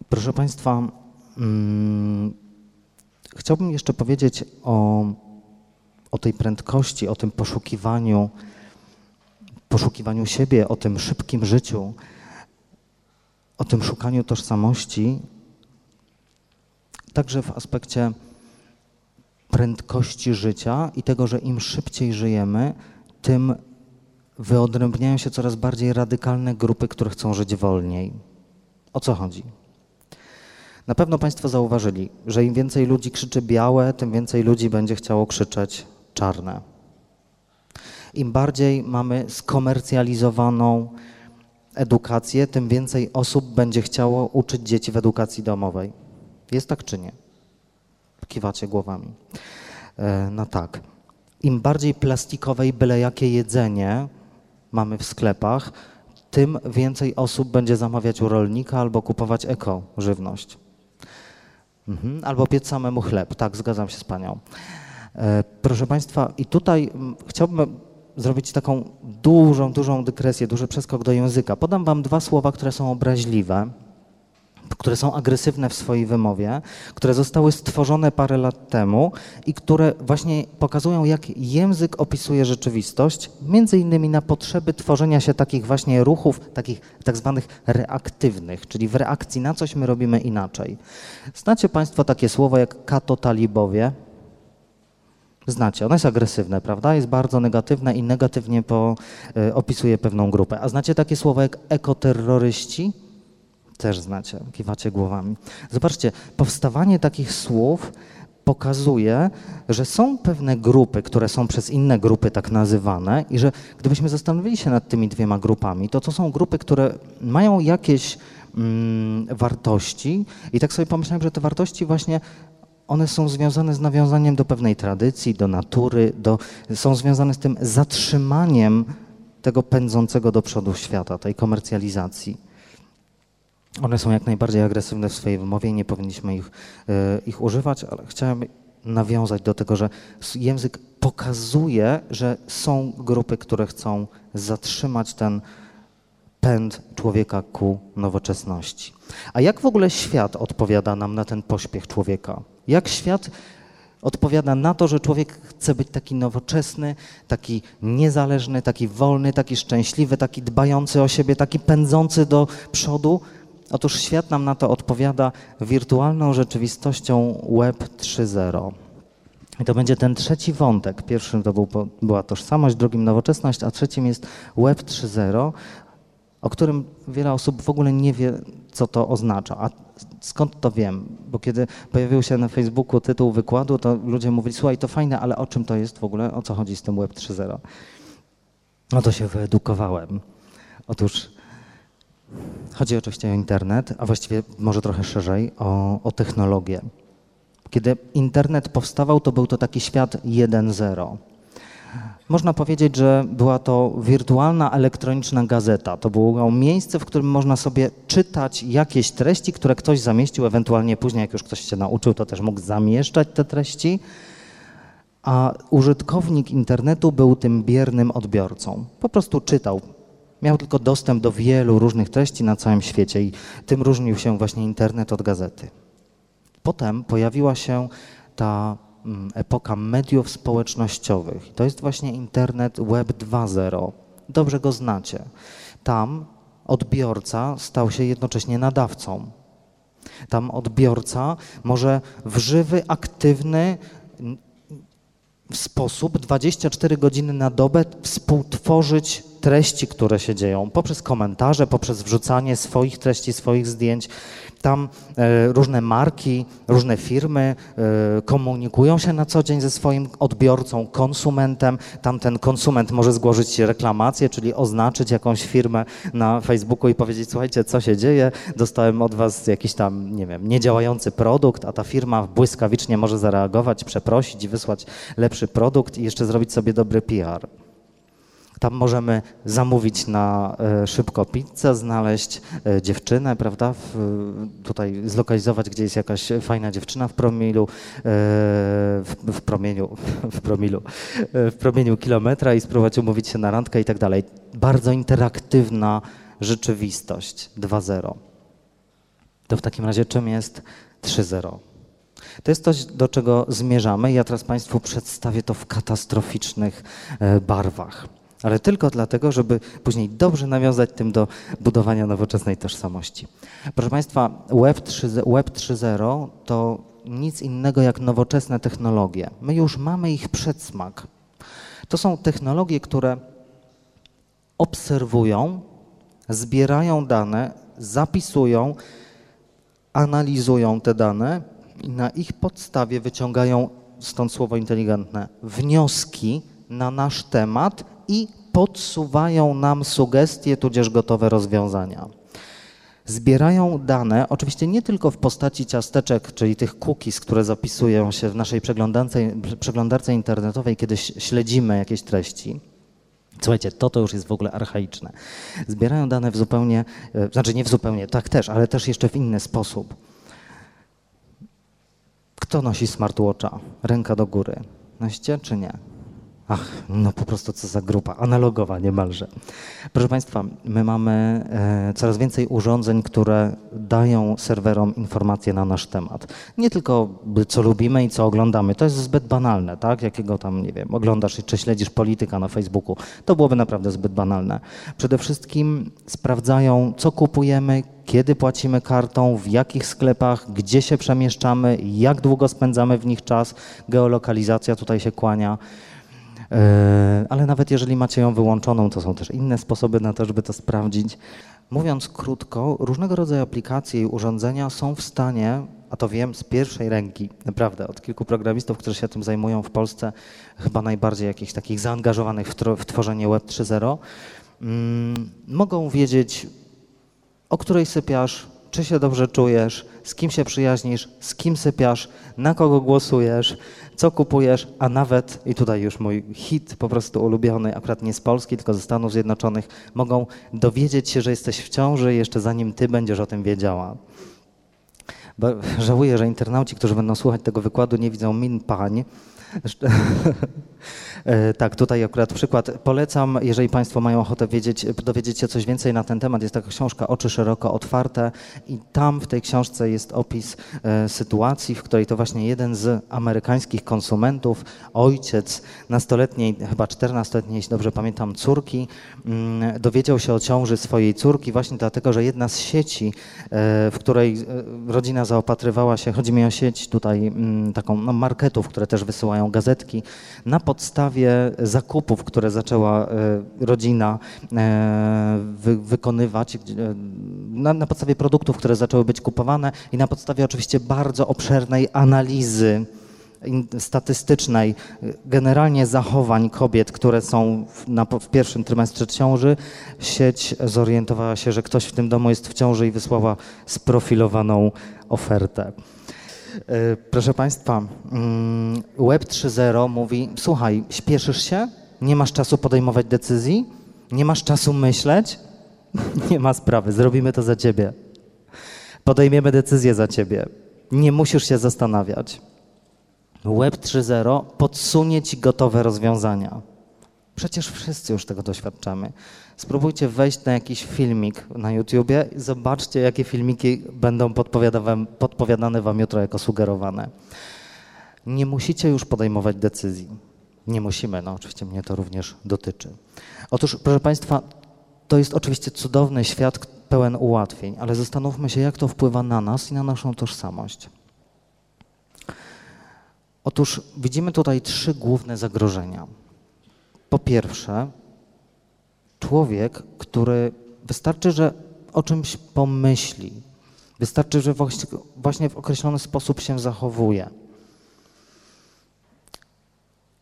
Proszę Państwa, hmm, chciałbym jeszcze powiedzieć o, o tej prędkości, o tym poszukiwaniu, poszukiwaniu siebie, o tym szybkim życiu, o tym szukaniu tożsamości, także w aspekcie prędkości życia i tego, że im szybciej żyjemy, tym wyodrębniają się coraz bardziej radykalne grupy, które chcą żyć wolniej. O co chodzi? Na pewno Państwo zauważyli, że im więcej ludzi krzyczy białe, tym więcej ludzi będzie chciało krzyczeć czarne. Im bardziej mamy skomercjalizowaną edukację, tym więcej osób będzie chciało uczyć dzieci w edukacji domowej. Jest tak czy nie? Kiwacie głowami. E, no tak. Im bardziej plastikowe i byle jakie jedzenie mamy w sklepach, tym więcej osób będzie zamawiać u rolnika albo kupować eko żywność. Mhm. Albo piec samemu chleb, tak, zgadzam się z Panią. E, proszę Państwa, i tutaj chciałbym zrobić taką dużą, dużą dykresję, duży przeskok do języka. Podam Wam dwa słowa, które są obraźliwe, które są agresywne w swojej wymowie, które zostały stworzone parę lat temu i które właśnie pokazują, jak język opisuje rzeczywistość, między innymi na potrzeby tworzenia się takich właśnie ruchów, takich tak zwanych reaktywnych, czyli w reakcji na coś my robimy inaczej. Znacie Państwo takie słowo jak katotalibowie? Znacie, ono jest agresywne, prawda? Jest bardzo negatywne i negatywnie po, y, opisuje pewną grupę. A znacie takie słowo jak ekoterroryści? Też znacie, kiwacie głowami. Zobaczcie, powstawanie takich słów pokazuje, że są pewne grupy, które są przez inne grupy tak nazywane i że gdybyśmy zastanowili się nad tymi dwiema grupami, to to są grupy, które mają jakieś mm, wartości i tak sobie pomyślałem, że te wartości właśnie one są związane z nawiązaniem do pewnej tradycji, do natury, do, są związane z tym zatrzymaniem tego pędzącego do przodu świata, tej komercjalizacji. One są jak najbardziej agresywne w swojej wymowie i nie powinniśmy ich, e, ich używać, ale chciałem nawiązać do tego, że język pokazuje, że są grupy, które chcą zatrzymać ten pęd człowieka ku nowoczesności. A jak w ogóle świat odpowiada nam na ten pośpiech człowieka? Jak świat odpowiada na to, że człowiek chce być taki nowoczesny, taki niezależny, taki wolny, taki szczęśliwy, taki dbający o siebie, taki pędzący do przodu? Otóż świat nam na to odpowiada wirtualną rzeczywistością Web 3.0. I to będzie ten trzeci wątek. Pierwszym to był, była tożsamość, drugim nowoczesność, a trzecim jest Web 3.0, o którym wiele osób w ogóle nie wie, co to oznacza. A skąd to wiem? Bo kiedy pojawił się na Facebooku tytuł wykładu, to ludzie mówili, słuchaj, to fajne, ale o czym to jest w ogóle? O co chodzi z tym Web 3.0? No to się wyedukowałem. Otóż chodzi oczywiście o internet, a właściwie może trochę szerzej o, o technologię. Kiedy internet powstawał, to był to taki świat 1.0. Można powiedzieć, że była to wirtualna elektroniczna gazeta. To było miejsce, w którym można sobie czytać jakieś treści, które ktoś zamieścił, ewentualnie później, jak już ktoś się nauczył, to też mógł zamieszczać te treści. A użytkownik internetu był tym biernym odbiorcą. Po prostu czytał. Miał tylko dostęp do wielu różnych treści na całym świecie i tym różnił się właśnie internet od gazety. Potem pojawiła się ta Mm, epoka mediów społecznościowych. To jest właśnie internet Web 2.0. Dobrze go znacie. Tam odbiorca stał się jednocześnie nadawcą. Tam odbiorca może w żywy, aktywny sposób 24 godziny na dobę współtworzyć treści, które się dzieją, poprzez komentarze, poprzez wrzucanie swoich treści, swoich zdjęć. Tam e, różne marki, różne firmy e, komunikują się na co dzień ze swoim odbiorcą, konsumentem. Tam ten konsument może zgłosić reklamację, czyli oznaczyć jakąś firmę na Facebooku i powiedzieć: Słuchajcie, co się dzieje? Dostałem od Was jakiś tam, nie wiem, niedziałający produkt, a ta firma błyskawicznie może zareagować, przeprosić i wysłać lepszy produkt i jeszcze zrobić sobie dobry PR. Tam możemy zamówić na e, szybko pizzę, znaleźć e, dziewczynę, prawda? Tutaj zlokalizować, gdzie jest jakaś fajna dziewczyna w promilu, e, w, w promieniu, w promilu, w promieniu kilometra i spróbować umówić się na randkę i tak dalej. Bardzo interaktywna rzeczywistość 2.0. To w takim razie czym jest 3.0? To jest coś, do czego zmierzamy. Ja teraz Państwu przedstawię to w katastroficznych barwach ale tylko dlatego, żeby później dobrze nawiązać tym do budowania nowoczesnej tożsamości. Proszę Państwa, Web 3.0 to nic innego jak nowoczesne technologie. My już mamy ich przedsmak. To są technologie, które obserwują, zbierają dane, zapisują, analizują te dane i na ich podstawie wyciągają, stąd słowo inteligentne, wnioski na nasz temat i podsuwają nam sugestie, tudzież gotowe rozwiązania. Zbierają dane, oczywiście nie tylko w postaci ciasteczek, czyli tych cookies, które zapisują się w naszej przeglądarce, przeglądarce internetowej, kiedy śledzimy jakieś treści. Słuchajcie, to to już jest w ogóle archaiczne. Zbierają dane w zupełnie, e, znaczy nie w zupełnie, tak też, ale też jeszcze w inny sposób. Kto nosi smartwatcha? Ręka do góry. Noście czy nie? Ach, no po prostu co za grupa, analogowa niemalże. Proszę Państwa, my mamy e, coraz więcej urządzeń, które dają serwerom informacje na nasz temat. Nie tylko co lubimy i co oglądamy, to jest zbyt banalne, tak? Jakiego tam, nie wiem, oglądasz czy śledzisz polityka na Facebooku, to byłoby naprawdę zbyt banalne. Przede wszystkim sprawdzają, co kupujemy, kiedy płacimy kartą, w jakich sklepach, gdzie się przemieszczamy, jak długo spędzamy w nich czas. Geolokalizacja tutaj się kłania. E, ale nawet jeżeli macie ją wyłączoną, to są też inne sposoby na to, żeby to sprawdzić. Mówiąc krótko, różnego rodzaju aplikacje i urządzenia są w stanie, a to wiem z pierwszej ręki, naprawdę, od kilku programistów, którzy się tym zajmują w Polsce, chyba najbardziej jakichś takich zaangażowanych w, w tworzenie Web 3.0, mm, mogą wiedzieć, o której sypiasz, czy się dobrze czujesz, z kim się przyjaźnisz, z kim sypiasz, na kogo głosujesz, co kupujesz, a nawet, i tutaj już mój hit po prostu ulubiony, akurat nie z Polski, tylko ze Stanów Zjednoczonych, mogą dowiedzieć się, że jesteś w ciąży jeszcze zanim ty będziesz o tym wiedziała. Bo żałuję, że internauci, którzy będą słuchać tego wykładu, nie widzą min pań, tak, tutaj akurat przykład. Polecam, jeżeli Państwo mają ochotę wiedzieć, dowiedzieć się coś więcej na ten temat, jest taka książka Oczy szeroko otwarte i tam w tej książce jest opis e, sytuacji, w której to właśnie jeden z amerykańskich konsumentów, ojciec nastoletniej, chyba czternastoletniej, jeśli dobrze pamiętam, córki, mm, dowiedział się o ciąży swojej córki właśnie dlatego, że jedna z sieci, e, w której rodzina zaopatrywała się, chodzi mi o sieć tutaj mm, taką no, marketów, które też wysyłają gazetki, na podstawie podstawie zakupów, które zaczęła e, rodzina e, wy, wykonywać, e, na, na podstawie produktów, które zaczęły być kupowane i na podstawie oczywiście bardzo obszernej analizy statystycznej generalnie zachowań kobiet, które są w, na, w, pierwszym trymestrze ciąży, sieć zorientowała się, że ktoś w tym domu jest w ciąży i wysłała sprofilowaną ofertę. E, proszę Państwa, mm, Web 3.0 mówi: Słuchaj, śpieszysz się, nie masz czasu podejmować decyzji, nie masz czasu myśleć, nie ma sprawy, zrobimy to za Ciebie. Podejmiemy decyzję za Ciebie. Nie musisz się zastanawiać. Web 3.0 podsunie Ci gotowe rozwiązania. Przecież wszyscy już tego doświadczamy. Spróbujcie wejść na jakiś filmik na YouTubie i zobaczcie, jakie filmiki będą podpowiadane wam jutro jako sugerowane. Nie musicie już podejmować decyzji. Nie musimy, no oczywiście mnie to również dotyczy. Otóż, proszę Państwa, to jest oczywiście cudowny świat pełen ułatwień, ale zastanówmy się, jak to wpływa na nas i na naszą tożsamość. Otóż widzimy tutaj trzy główne zagrożenia. Po pierwsze, człowiek, który wystarczy, że o czymś pomyśli, wystarczy, że właśnie w określony sposób się zachowuje.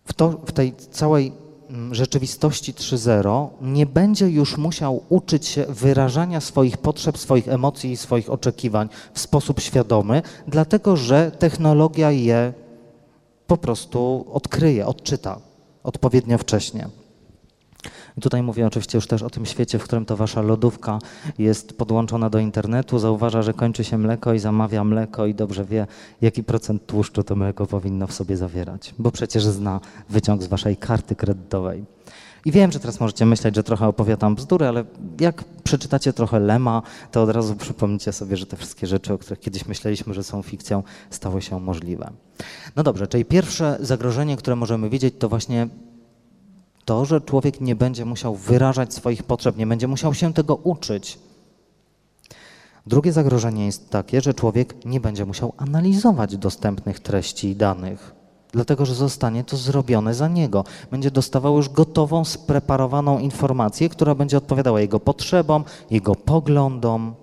W, to, w tej całej mm, rzeczywistości 3.0 nie będzie już musiał uczyć się wyrażania swoich potrzeb, swoich emocji i swoich oczekiwań w sposób świadomy, dlatego że technologia je po prostu odkryje, odczyta odpowiednio wcześnie. I tutaj mówię oczywiście już też o tym świecie, w którym to wasza lodówka jest podłączona do internetu, zauważa, że kończy się mleko i zamawia mleko i dobrze wie, jaki procent tłuszczu to mleko powinno w sobie zawierać, bo przecież zna wyciąg z waszej karty kredytowej. I wiem, że teraz możecie myśleć, że trochę opowiadam bzdury, ale jak przeczytacie trochę Lema, to od razu przypomnicie sobie, że te wszystkie rzeczy, o których kiedyś myśleliśmy, że są fikcją, stały się możliwe. No dobrze, czyli pierwsze zagrożenie, które możemy widzieć, to właśnie to, że człowiek nie będzie musiał wyrażać swoich potrzeb, nie będzie musiał się tego uczyć. Drugie zagrożenie jest takie, że człowiek nie będzie musiał analizować dostępnych treści i danych, dlatego że zostanie to zrobione za niego. Będzie dostawał już gotową, spreparowaną informację, która będzie odpowiadała jego potrzebom, jego poglądom.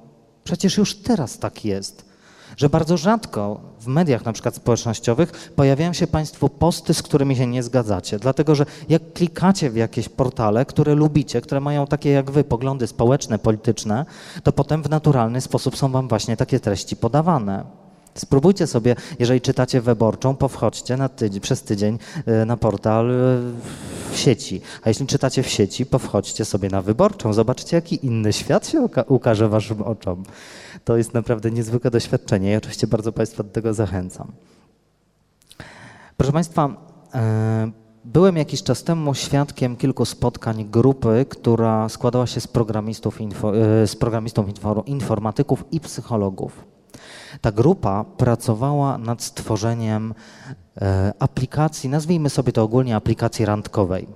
Przecież już teraz tak jest że bardzo rzadko w mediach na przykład społecznościowych pojawiają się Państwu posty, z którymi się nie zgadzacie. Dlatego, że jak klikacie w jakieś portale, które lubicie, które mają takie jak Wy poglądy społeczne, polityczne, to potem w naturalny sposób są Wam właśnie takie treści podawane. Spróbujcie sobie, jeżeli czytacie wyborczą, powchodźcie tydzień, przez tydzień e, na portal e, w sieci. A jeśli czytacie w sieci, powchodźcie sobie na wyborczą. Zobaczcie, jaki inny świat się ukaże waszym oczom. To jest naprawdę niezwykłe doświadczenie i oczywiście bardzo Państwa do tego zachęcam. Proszę Państwa, e, byłem jakiś czas temu świadkiem kilku spotkań grupy, która składała się z programistów, info, z programistów informatyków i psychologów. Ta grupa pracowała nad stworzeniem e, aplikacji, nazwijmy sobie to ogólnie aplikacji randkowej.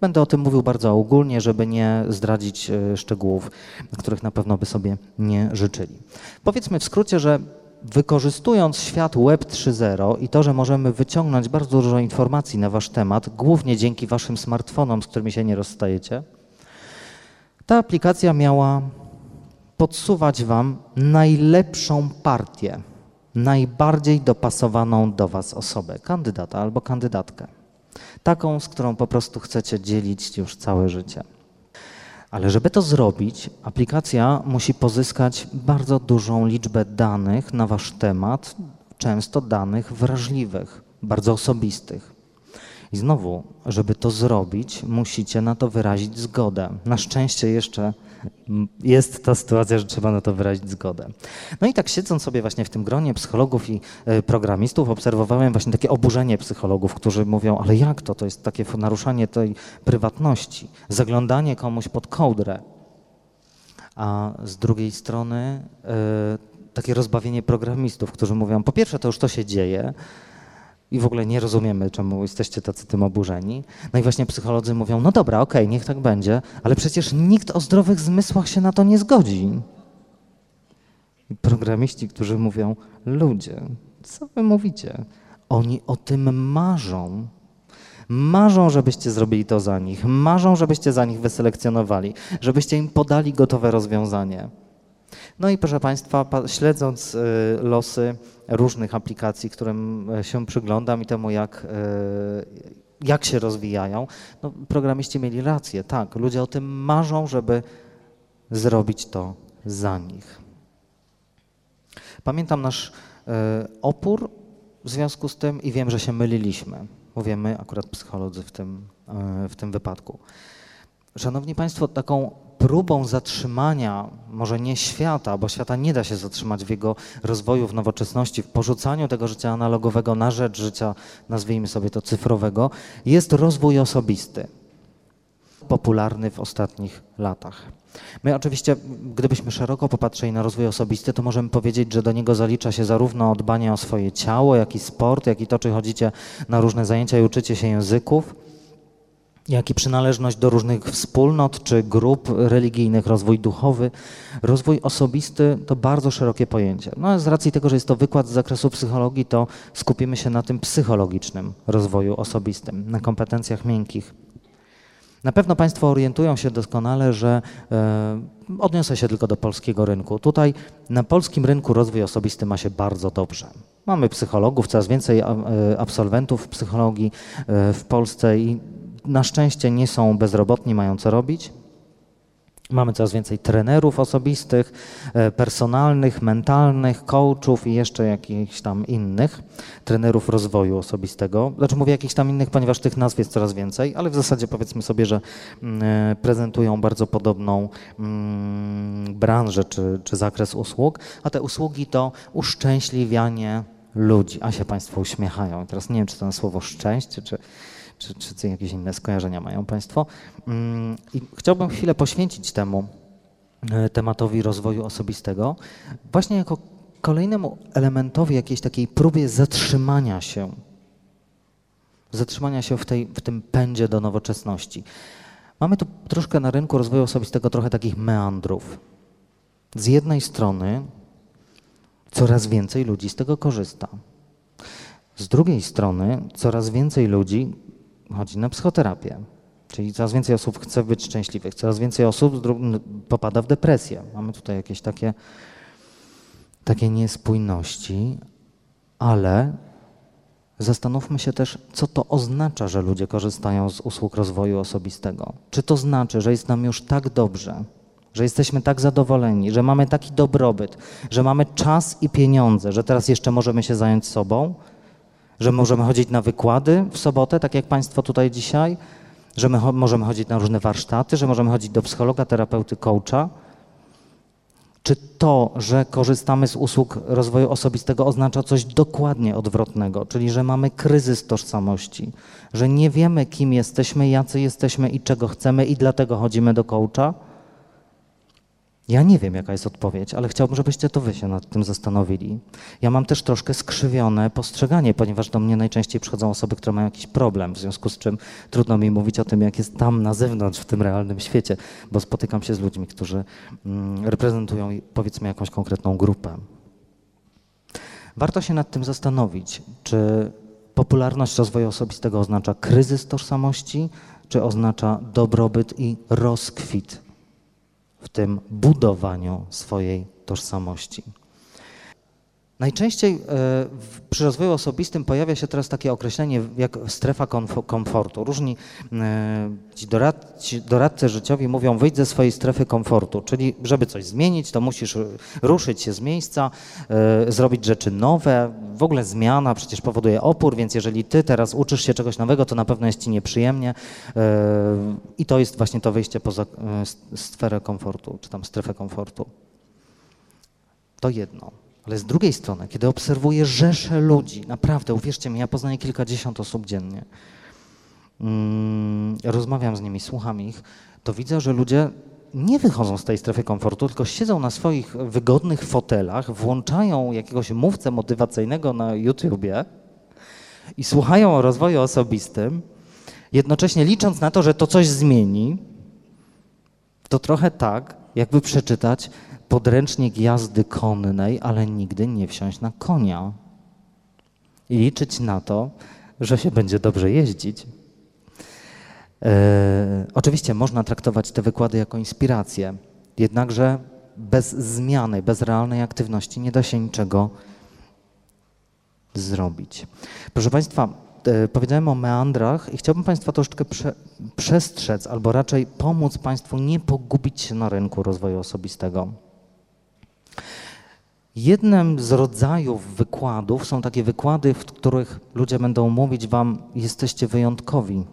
Będę o tym mówił bardzo ogólnie, żeby nie zdradzić szczegółów, których na pewno by sobie nie życzyli. Powiedzmy w skrócie, że wykorzystując świat Web 3.0 i to, że możemy wyciągnąć bardzo dużo informacji na Wasz temat, głównie dzięki Waszym smartfonom, z którymi się nie rozstajecie, ta aplikacja miała podsuwać Wam najlepszą partię, najbardziej dopasowaną do Was osobę, kandydata albo kandydatkę. Taką, z którą po prostu chcecie dzielić już całe życie. Ale żeby to zrobić, aplikacja musi pozyskać bardzo dużą liczbę danych na Wasz temat, często danych wrażliwych, bardzo osobistych. I znowu, żeby to zrobić, musicie na to wyrazić zgodę. Na szczęście jeszcze jest ta sytuacja, że trzeba na to wyrazić zgodę. No i tak siedząc sobie właśnie w tym gronie psychologów i e, programistów, obserwowałem właśnie takie oburzenie psychologów, którzy mówią, ale jak to? To jest takie naruszanie tej prywatności, zaglądanie komuś pod kołdrę. A z drugiej strony e, takie rozbawienie programistów, którzy mówią, po pierwsze to już to się dzieje, i w ogóle nie rozumiemy, czemu jesteście tacy tym oburzeni. No i właśnie psycholodzy mówią, no dobra, okej, okay, niech tak będzie, ale przecież nikt o zdrowych zmysłach się na to nie zgodzi. I programiści, którzy mówią, ludzie, co wy mówicie? Oni o tym marzą. Marzą, żebyście zrobili to za nich, marzą, żebyście za nich wyselekcjonowali, żebyście im podali gotowe rozwiązanie. No i proszę Państwa, śledząc y, losy różnych aplikacji, którym e, się przyglądam i temu, jak, e, jak się rozwijają, no, programiści mieli rację. Tak, ludzie o tym marzą, żeby zrobić to za nich. Pamiętam nasz e, opór w związku z tym i wiem, że się myliliśmy. Mówimy akurat psycholodzy w tym, w tym wypadku. Szanowni Państwo, taką próbą zatrzymania, może nie świata, bo świata nie da się zatrzymać w jego rozwoju w nowoczesności, w porzucaniu tego życia analogowego na rzecz życia, nazwijmy sobie to cyfrowego, jest rozwój osobisty, popularny w ostatnich latach. My oczywiście, gdybyśmy szeroko popatrzyli na rozwój osobisty, to możemy powiedzieć, że do niego zalicza się zarówno dbanie o swoje ciało, jak i sport, jak i to, czy chodzicie na różne zajęcia i uczycie się języków, jak i przynależność do różnych wspólnot czy grup religijnych, rozwój duchowy. Rozwój osobisty to bardzo szerokie pojęcie. No, z racji tego, że jest to wykład z zakresu psychologii, to skupimy się na tym psychologicznym rozwoju osobistym, na kompetencjach miękkich. Na pewno Państwo orientują się doskonale, że e, odniosę się tylko do polskiego rynku. Tutaj na polskim rynku rozwój osobisty ma się bardzo dobrze. Mamy psychologów, coraz więcej e, absolwentów psychologii e, w Polsce i na szczęście nie są bezrobotni, mają co robić. Mamy coraz więcej trenerów osobistych, e, personalnych, mentalnych, coachów i jeszcze jakichś tam innych, trenerów rozwoju osobistego. Znaczy mówię jakichś tam innych, ponieważ tych nazw jest coraz więcej, ale w zasadzie powiedzmy sobie, że mm, e, prezentują bardzo podobną mm, branżę czy, czy zakres usług, a te usługi to uszczęśliwianie ludzi. A się Państwo uśmiechają. Teraz nie wiem, czy to na słowo szczęście, czy czy, czy jakieś inne skojarzenia mają Państwo. Mm, I chciałbym chwilę poświęcić temu e, tematowi rozwoju osobistego, właśnie jako kolejnemu elementowi jakiejś takiej próbie zatrzymania się, zatrzymania się w, tej, w tym pędzie do nowoczesności. Mamy tu troszkę na rynku rozwoju osobistego trochę takich meandrów. Z jednej strony coraz więcej ludzi z tego korzysta. Z drugiej strony coraz więcej ludzi chodzi na psychoterapię. Czyli coraz więcej osób chce być szczęśliwych, coraz więcej osób popada w depresję. Mamy tutaj jakieś takie, takie niespójności, ale zastanówmy się też, co to oznacza, że ludzie korzystają z usług rozwoju osobistego. Czy to znaczy, że jest nam już tak dobrze, że jesteśmy tak zadowoleni, że mamy taki dobrobyt, że mamy czas i pieniądze, że teraz jeszcze możemy się zająć sobą, że możemy chodzić na wykłady w sobotę, tak jak Państwo tutaj dzisiaj, że my możemy chodzić na różne warsztaty, że możemy chodzić do psychologa, terapeuty, coacha. Czy to, że korzystamy z usług rozwoju osobistego oznacza coś dokładnie odwrotnego, czyli że mamy kryzys tożsamości, że nie wiemy, kim jesteśmy, jacy jesteśmy i czego chcemy i dlatego chodzimy do coacha? Ja nie wiem, jaka jest odpowiedź, ale chciałbym, żebyście to wy się nad tym zastanowili. Ja mam też troszkę skrzywione postrzeganie, ponieważ do mnie najczęściej przychodzą osoby, które mają jakiś problem, w związku z czym trudno mi mówić o tym, jak jest tam na zewnątrz, w tym realnym świecie, bo spotykam się z ludźmi, którzy mm, reprezentują powiedzmy jakąś konkretną grupę. Warto się nad tym zastanowić, czy popularność rozwoju osobistego oznacza kryzys tożsamości, czy oznacza dobrobyt i rozkwit w tym budowaniu swojej tożsamości. Najczęściej e, przy rozwoju osobistym pojawia się teraz takie określenie jak strefa komfortu. Różni e, ci doradcy, doradcy życiowi mówią wyjdź ze swojej strefy komfortu, czyli żeby coś zmienić, to musisz ruszyć się z miejsca, e, zrobić rzeczy nowe. W ogóle zmiana przecież powoduje opór, więc jeżeli ty teraz uczysz się czegoś nowego, to na pewno jest ci nieprzyjemnie i to jest właśnie to wyjście poza sferę komfortu, czy tam strefę komfortu. To jedno. Ale z drugiej strony, kiedy obserwuję rzesze ludzi, naprawdę, uwierzcie mi, ja poznaję kilkadziesiąt osób dziennie, mm, rozmawiam z nimi, słucham ich, to widzę, że ludzie nie wychodzą z tej strefy komfortu, tylko siedzą na swoich wygodnych fotelach, włączają jakiegoś mówcę motywacyjnego na YouTubie i słuchają o rozwoju osobistym, jednocześnie licząc na to, że to coś zmieni, to trochę tak, jakby przeczytać podręcznik jazdy konnej, ale nigdy nie wsiąść na konia i liczyć na to, że się będzie dobrze jeździć. E, oczywiście można traktować te wykłady jako inspirację, jednakże bez zmiany, bez realnej aktywności nie da się niczego zrobić. Proszę Państwa, e, powiedziałem o meandrach i chciałbym Państwa troszeczkę prze, przestrzec, albo raczej pomóc Państwu nie pogubić się na rynku rozwoju osobistego. Jednym z rodzajów wykładów są takie wykłady, w których ludzie będą mówić wam, jesteście wyjątkowi.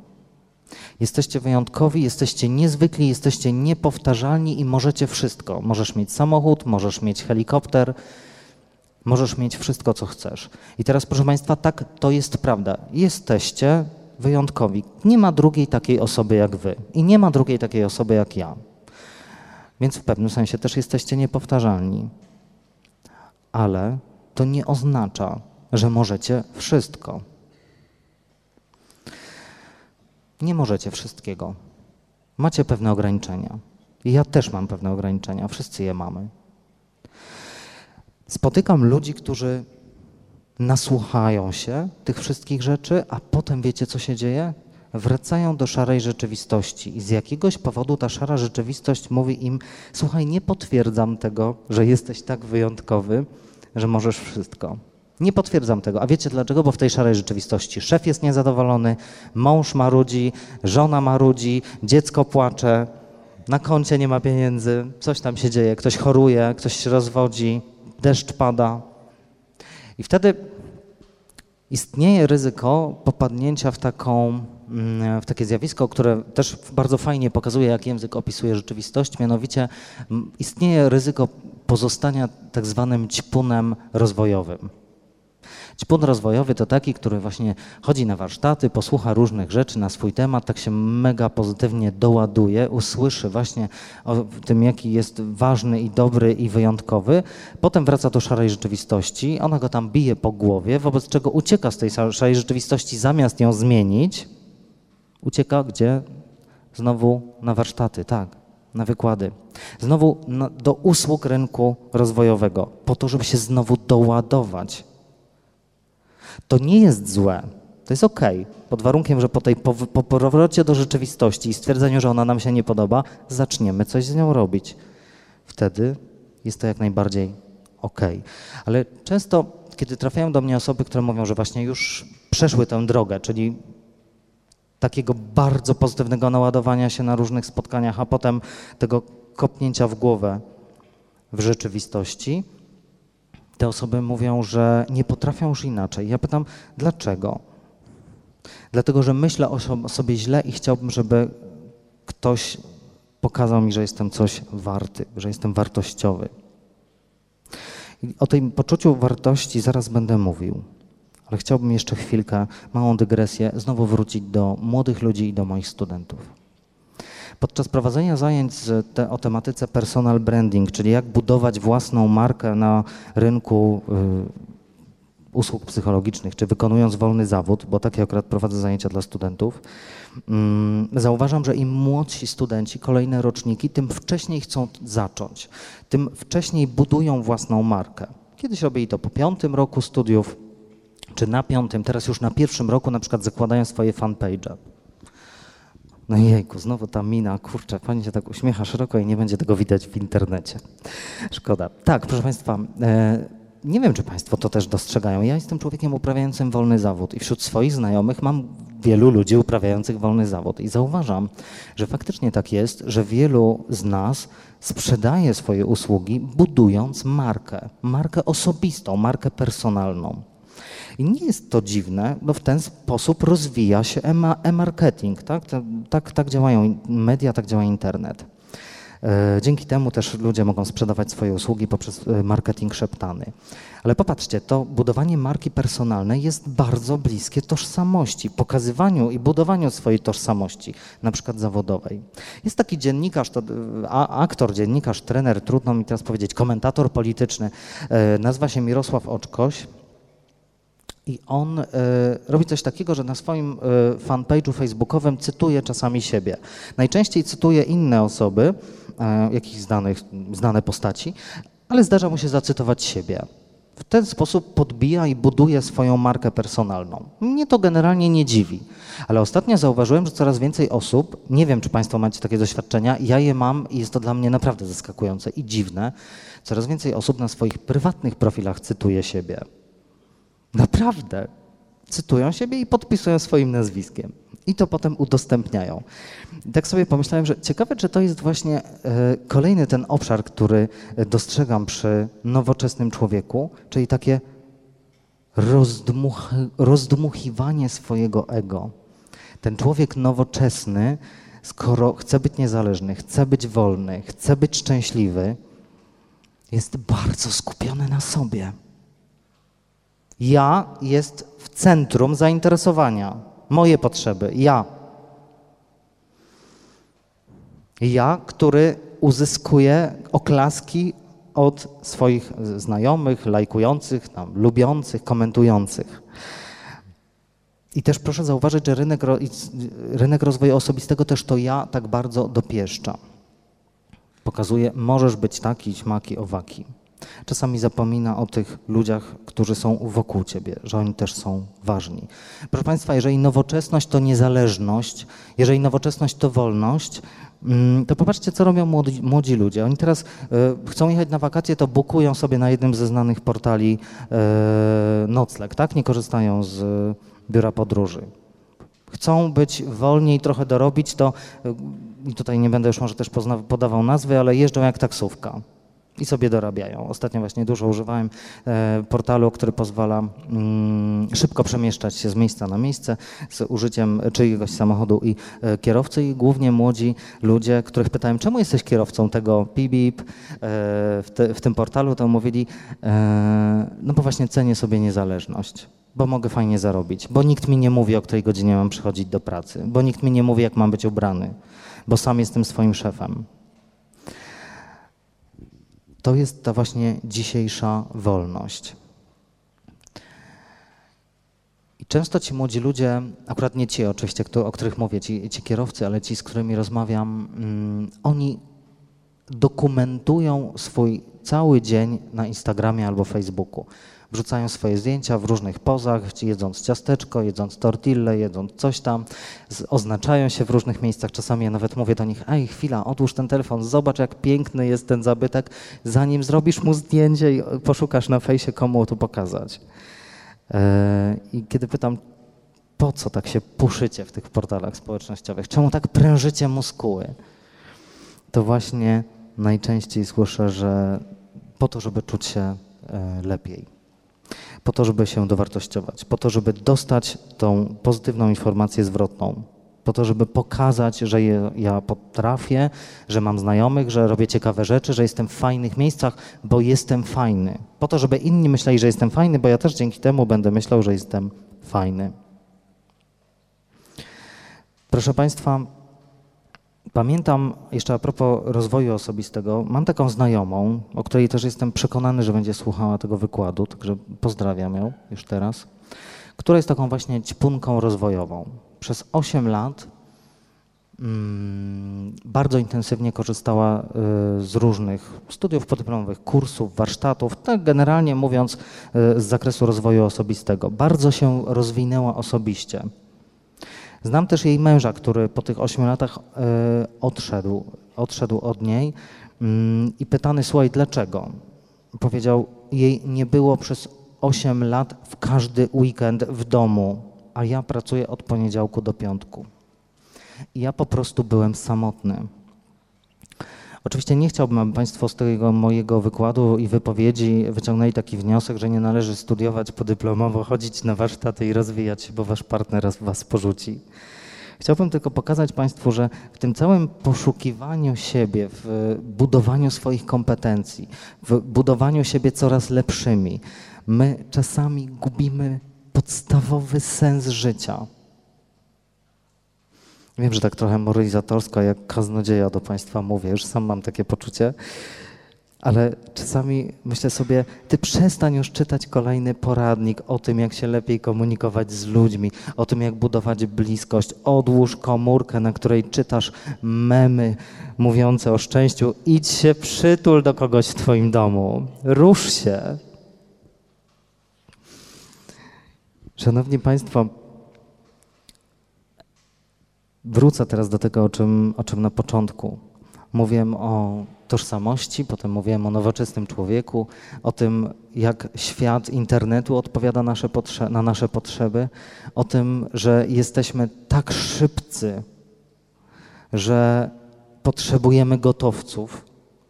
Jesteście wyjątkowi, jesteście niezwykli, jesteście niepowtarzalni i możecie wszystko. Możesz mieć samochód, możesz mieć helikopter, możesz mieć wszystko, co chcesz. I teraz, proszę Państwa, tak, to jest prawda. Jesteście wyjątkowi. Nie ma drugiej takiej osoby jak Wy i nie ma drugiej takiej osoby jak ja. Więc w pewnym sensie też jesteście niepowtarzalni ale to nie oznacza, że możecie wszystko. Nie możecie wszystkiego. Macie pewne ograniczenia. I ja też mam pewne ograniczenia, wszyscy je mamy. Spotykam ludzi, którzy nasłuchają się tych wszystkich rzeczy, a potem wiecie, co się dzieje? Wracają do szarej rzeczywistości i z jakiegoś powodu ta szara rzeczywistość mówi im: Słuchaj, nie potwierdzam tego, że jesteś tak wyjątkowy, że możesz wszystko. Nie potwierdzam tego. A wiecie dlaczego? Bo w tej szarej rzeczywistości szef jest niezadowolony, mąż marudzi, żona marudzi, dziecko płacze, na koncie nie ma pieniędzy, coś tam się dzieje, ktoś choruje, ktoś się rozwodzi, deszcz pada. I wtedy istnieje ryzyko popadnięcia w, taką, w takie zjawisko, które też bardzo fajnie pokazuje, jak język opisuje rzeczywistość, mianowicie mm, istnieje ryzyko pozostania tak zwanym ćpunem rozwojowym. Ćpun rozwojowy to taki, który właśnie chodzi na warsztaty, posłucha różnych rzeczy na swój temat, tak się mega pozytywnie doładuje, usłyszy właśnie o tym, jaki jest ważny i dobry i wyjątkowy, potem wraca do szarej rzeczywistości, ona go tam bije po głowie, wobec czego ucieka z tej szarej rzeczywistości zamiast ją zmienić, ucieka gdzie? Znowu na warsztaty, tak na wykłady. Znowu na, do usług rynku rozwojowego, po to, żeby się znowu doładować. To nie jest złe, to jest ok, pod warunkiem, że po tej po, po powrocie do rzeczywistości i stwierdzeniu, że ona nam się nie podoba, zaczniemy coś z nią robić. Wtedy jest to jak najbardziej ok. Ale często, kiedy trafiają do mnie osoby, które mówią, że właśnie już przeszły tę drogę, czyli takiego bardzo pozytywnego naładowania się na różnych spotkaniach, a potem tego kopnięcia w głowę w rzeczywistości, te osoby mówią, że nie potrafią już inaczej. Ja pytam, dlaczego? Dlatego, że myślę o sobie źle i chciałbym, żeby ktoś pokazał mi, że jestem coś warty, że jestem wartościowy. O tym poczuciu wartości zaraz będę mówił, ale chciałbym jeszcze chwilkę, małą dygresję, znowu wrócić do młodych ludzi i do moich studentów. Podczas prowadzenia zajęć te, o tematyce personal branding, czyli jak budować własną markę na rynku y, usług psychologicznych, czy wykonując wolny zawód, bo takie akurat prowadzę zajęcia dla studentów, mm, zauważam, że im młodsi studenci, kolejne roczniki, tym wcześniej chcą zacząć, tym wcześniej budują własną markę. Kiedyś robili to po piątym roku studiów, czy na piątym, teraz już na pierwszym roku na przykład zakładają swoje fanpage'e. No jejku, znowu ta mina, kurczę, pani się tak uśmiecha szeroko i nie będzie tego widać w internecie. Szkoda. Tak, proszę Państwa, e, nie wiem, czy Państwo to też dostrzegają. Ja jestem człowiekiem uprawiającym wolny zawód i wśród swoich znajomych mam wielu ludzi uprawiających wolny zawód i zauważam, że faktycznie tak jest, że wielu z nas sprzedaje swoje usługi budując markę, markę osobistą, markę personalną. I nie jest to dziwne, bo w ten sposób rozwija się e-marketing. Tak? Tak, tak działają media, tak działa internet. E, dzięki temu też ludzie mogą sprzedawać swoje usługi poprzez e, marketing szeptany. Ale popatrzcie, to budowanie marki personalnej jest bardzo bliskie tożsamości, pokazywaniu i budowaniu swojej tożsamości, na przykład zawodowej. Jest taki dziennikarz, to, aktor, dziennikarz, trener, trudno mi teraz powiedzieć, komentator polityczny, e, nazywa się Mirosław Oczkoś. I on y, robi coś takiego, że na swoim y, fanpage'u facebookowym cytuje czasami siebie. Najczęściej cytuje inne osoby, y, jakichś znanych, znane postaci, ale zdarza mu się zacytować siebie. W ten sposób podbija i buduje swoją markę personalną. Mnie to generalnie nie dziwi, ale ostatnio zauważyłem, że coraz więcej osób, nie wiem czy Państwo macie takie doświadczenia, ja je mam i jest to dla mnie naprawdę zaskakujące i dziwne, coraz więcej osób na swoich prywatnych profilach cytuje siebie. Naprawdę. Cytują siebie i podpisują swoim nazwiskiem. I to potem udostępniają. I tak sobie pomyślałem, że ciekawe, czy to jest właśnie e, kolejny ten obszar, który dostrzegam przy nowoczesnym człowieku, czyli takie rozdmuch, rozdmuchiwanie swojego ego. Ten człowiek nowoczesny, skoro chce być niezależny, chce być wolny, chce być szczęśliwy, jest bardzo skupiony na sobie. Ja jest w centrum zainteresowania. Moje potrzeby. Ja. Ja, który uzyskuje oklaski od swoich znajomych, lajkujących, tam, lubiących, komentujących. I też proszę zauważyć, że rynek, rynek rozwoju osobistego też to ja tak bardzo dopieszcza. Pokazuje, możesz być taki, śmaki, owaki. Czasami zapomina o tych ludziach, którzy są wokół ciebie, że oni też są ważni. Proszę Państwa, jeżeli nowoczesność to niezależność, jeżeli nowoczesność to wolność, mm, to popatrzcie, co robią młodzi, młodzi ludzie. Oni teraz y, chcą jechać na wakacje, to bukują sobie na jednym ze znanych portali y, nocleg, tak? Nie korzystają z y, biura podróży. Chcą być wolniej, trochę dorobić, to i tutaj nie będę już może też podawał nazwy, ale jeżdżą jak taksówka i sobie dorabiają. Ostatnio właśnie dużo używałem e, portalu, który pozwala mm, szybko przemieszczać się z miejsca na miejsce z użyciem czyjegoś samochodu i e, kierowcy i głównie młodzi ludzie, których pytałem, czemu jesteś kierowcą tego PIBIP e, w, te, w tym portalu, to mówili, no bo właśnie cenię sobie niezależność bo mogę fajnie zarobić, bo nikt mi nie mówi, o której godzinie mam przychodzić do pracy, bo nikt mi nie mówi, jak mam być ubrany, bo sam jestem swoim szefem. To jest ta właśnie dzisiejsza wolność. I często ci młodzi ludzie, akurat nie ci oczywiście, o których mówię, ci, ci kierowcy, ale ci, z którymi rozmawiam, mm, oni dokumentują swój cały dzień na Instagramie albo Facebooku wrzucają swoje zdjęcia w różnych pozach, jedząc ciasteczko, jedząc tortillę, jedząc coś tam, oznaczają się w różnych miejscach. Czasami ja nawet mówię do nich, ej chwila, odłóż ten telefon, zobacz jak piękny jest ten zabytek, zanim zrobisz mu zdjęcie i poszukasz na fejsie, komu tu pokazać. E, I kiedy pytam, po co tak się puszycie w tych portalach społecznościowych, czemu tak prężycie muskuły, to właśnie najczęściej słyszę, że po to, żeby czuć się e, lepiej po to, żeby się dowartościować, po to, żeby dostać tą pozytywną informację zwrotną. po to, żeby pokazać, że ja potrafię, że mam znajomych, że robię ciekawe rzeczy, że jestem w fajnych miejscach, bo jestem fajny. Po to, żeby inni myśleli, że jestem fajny, bo ja też dzięki temu będę myślał, że jestem fajny. Proszę Państwa, pamiętam jeszcze a propos rozwoju osobistego, mam taką znajomą, o której też jestem przekonany, że będzie słuchała tego wykładu, także pozdrawiam ją już teraz, która jest taką właśnie ćpunką rozwojową. Przez 8 lat mm, bardzo intensywnie korzystała y, z różnych studiów podyplomowych, kursów, warsztatów, tak generalnie mówiąc y, z zakresu rozwoju osobistego. Bardzo się rozwinęła osobiście. Znam też jej męża, który po tych ośmiu latach e, odszedł, odszedł od niej mm, i pytany, słuchaj, dlaczego? Powiedział, jej nie było przez osiem lat w każdy weekend w domu, a ja pracuję od poniedziałku do piątku. I ja po prostu byłem samotny. Oczywiście nie chciałbym, aby Państwo z tego mojego wykładu i wypowiedzi wyciągnęli taki wniosek, że nie należy studiować podyplomowo, chodzić na warsztaty i rozwijać się, bo Wasz partner Was porzuci. Chciałbym tylko pokazać Państwu, że w tym całym poszukiwaniu siebie, w budowaniu swoich kompetencji, w budowaniu siebie coraz lepszymi, my czasami gubimy podstawowy sens życia. Wiem, że tak trochę moralizatorsko, jak kaznodzieja do Państwa mówię, już sam mam takie poczucie, ale czasami myślę sobie, ty przestań już czytać kolejny poradnik o tym, jak się lepiej komunikować z ludźmi, o tym, jak budować bliskość. Odłóż komórkę, na której czytasz memy mówiące o szczęściu. Idź się przytul do kogoś w twoim domu. Rusz się. Szanowni Państwo, wrócę teraz do tego, o czym, o czym na początku. Mówiłem o tożsamości, potem mówiłem o nowoczesnym człowieku, o tym, jak świat internetu odpowiada nasze na nasze potrzeby, o tym, że jesteśmy tak szybcy, że potrzebujemy gotowców,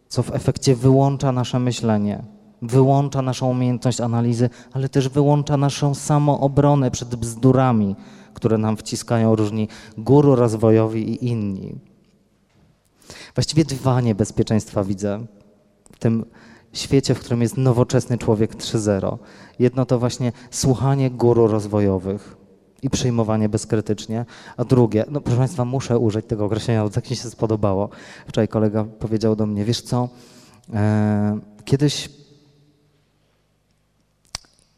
co w efekcie wyłącza nasze myślenie, wyłącza naszą umiejętność analizy, ale też wyłącza naszą samoobronę przed bzdurami, które nam wciskają różni guru rozwojowi i inni. Właściwie dwa niebezpieczeństwa widzę w tym świecie, w którym jest nowoczesny człowiek 3.0. Jedno to właśnie słuchanie guru rozwojowych i przyjmowanie bezkrytycznie, a drugie, no proszę Państwa, muszę użyć tego określenia, bo tak mi się spodobało. Wczoraj kolega powiedział do mnie, wiesz co, e, kiedyś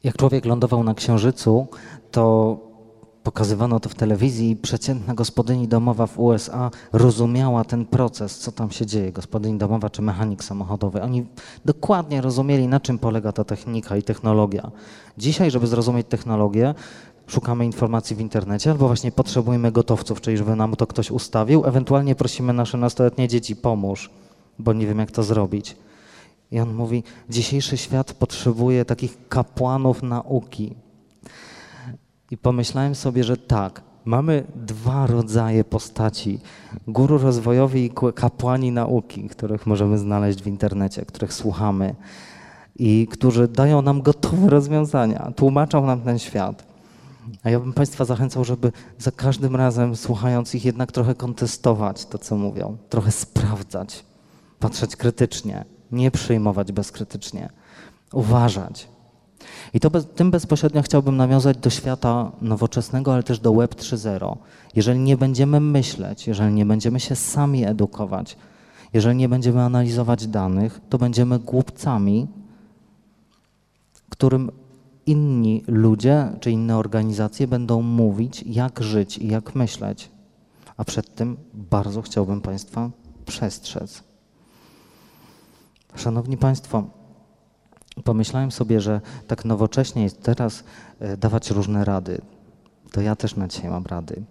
jak człowiek lądował na Księżycu, to pokazywano to w telewizji i przeciętna gospodyni domowa w USA rozumiała ten proces, co tam się dzieje, gospodyni domowa czy mechanik samochodowy. Oni dokładnie rozumieli, na czym polega ta technika i technologia. Dzisiaj, żeby zrozumieć technologię, szukamy informacji w internecie albo właśnie potrzebujemy gotowców, czyli żeby nam to ktoś ustawił, ewentualnie prosimy nasze nastoletnie dzieci, pomóż, bo nie wiem jak to zrobić. I on mówi, dzisiejszy świat potrzebuje takich kapłanów nauki, i pomyślałem sobie, że tak, mamy dwa rodzaje postaci: guru rozwojowi i kapłani nauki, których możemy znaleźć w internecie, których słuchamy i którzy dają nam gotowe rozwiązania, tłumaczą nam ten świat. A ja bym Państwa zachęcał, żeby za każdym razem, słuchając ich, jednak trochę kontestować to, co mówią, trochę sprawdzać, patrzeć krytycznie, nie przyjmować bezkrytycznie, uważać. I to bez, tym bezpośrednio chciałbym nawiązać do świata nowoczesnego, ale też do Web 3.0. Jeżeli nie będziemy myśleć, jeżeli nie będziemy się sami edukować, jeżeli nie będziemy analizować danych, to będziemy głupcami, którym inni ludzie czy inne organizacje będą mówić, jak żyć i jak myśleć. A przed tym bardzo chciałbym Państwa przestrzec. Szanowni Państwo, pomyślałem sobie, że tak nowocześnie jest teraz e, dawać różne rady. To ja też na dzisiaj mam rady.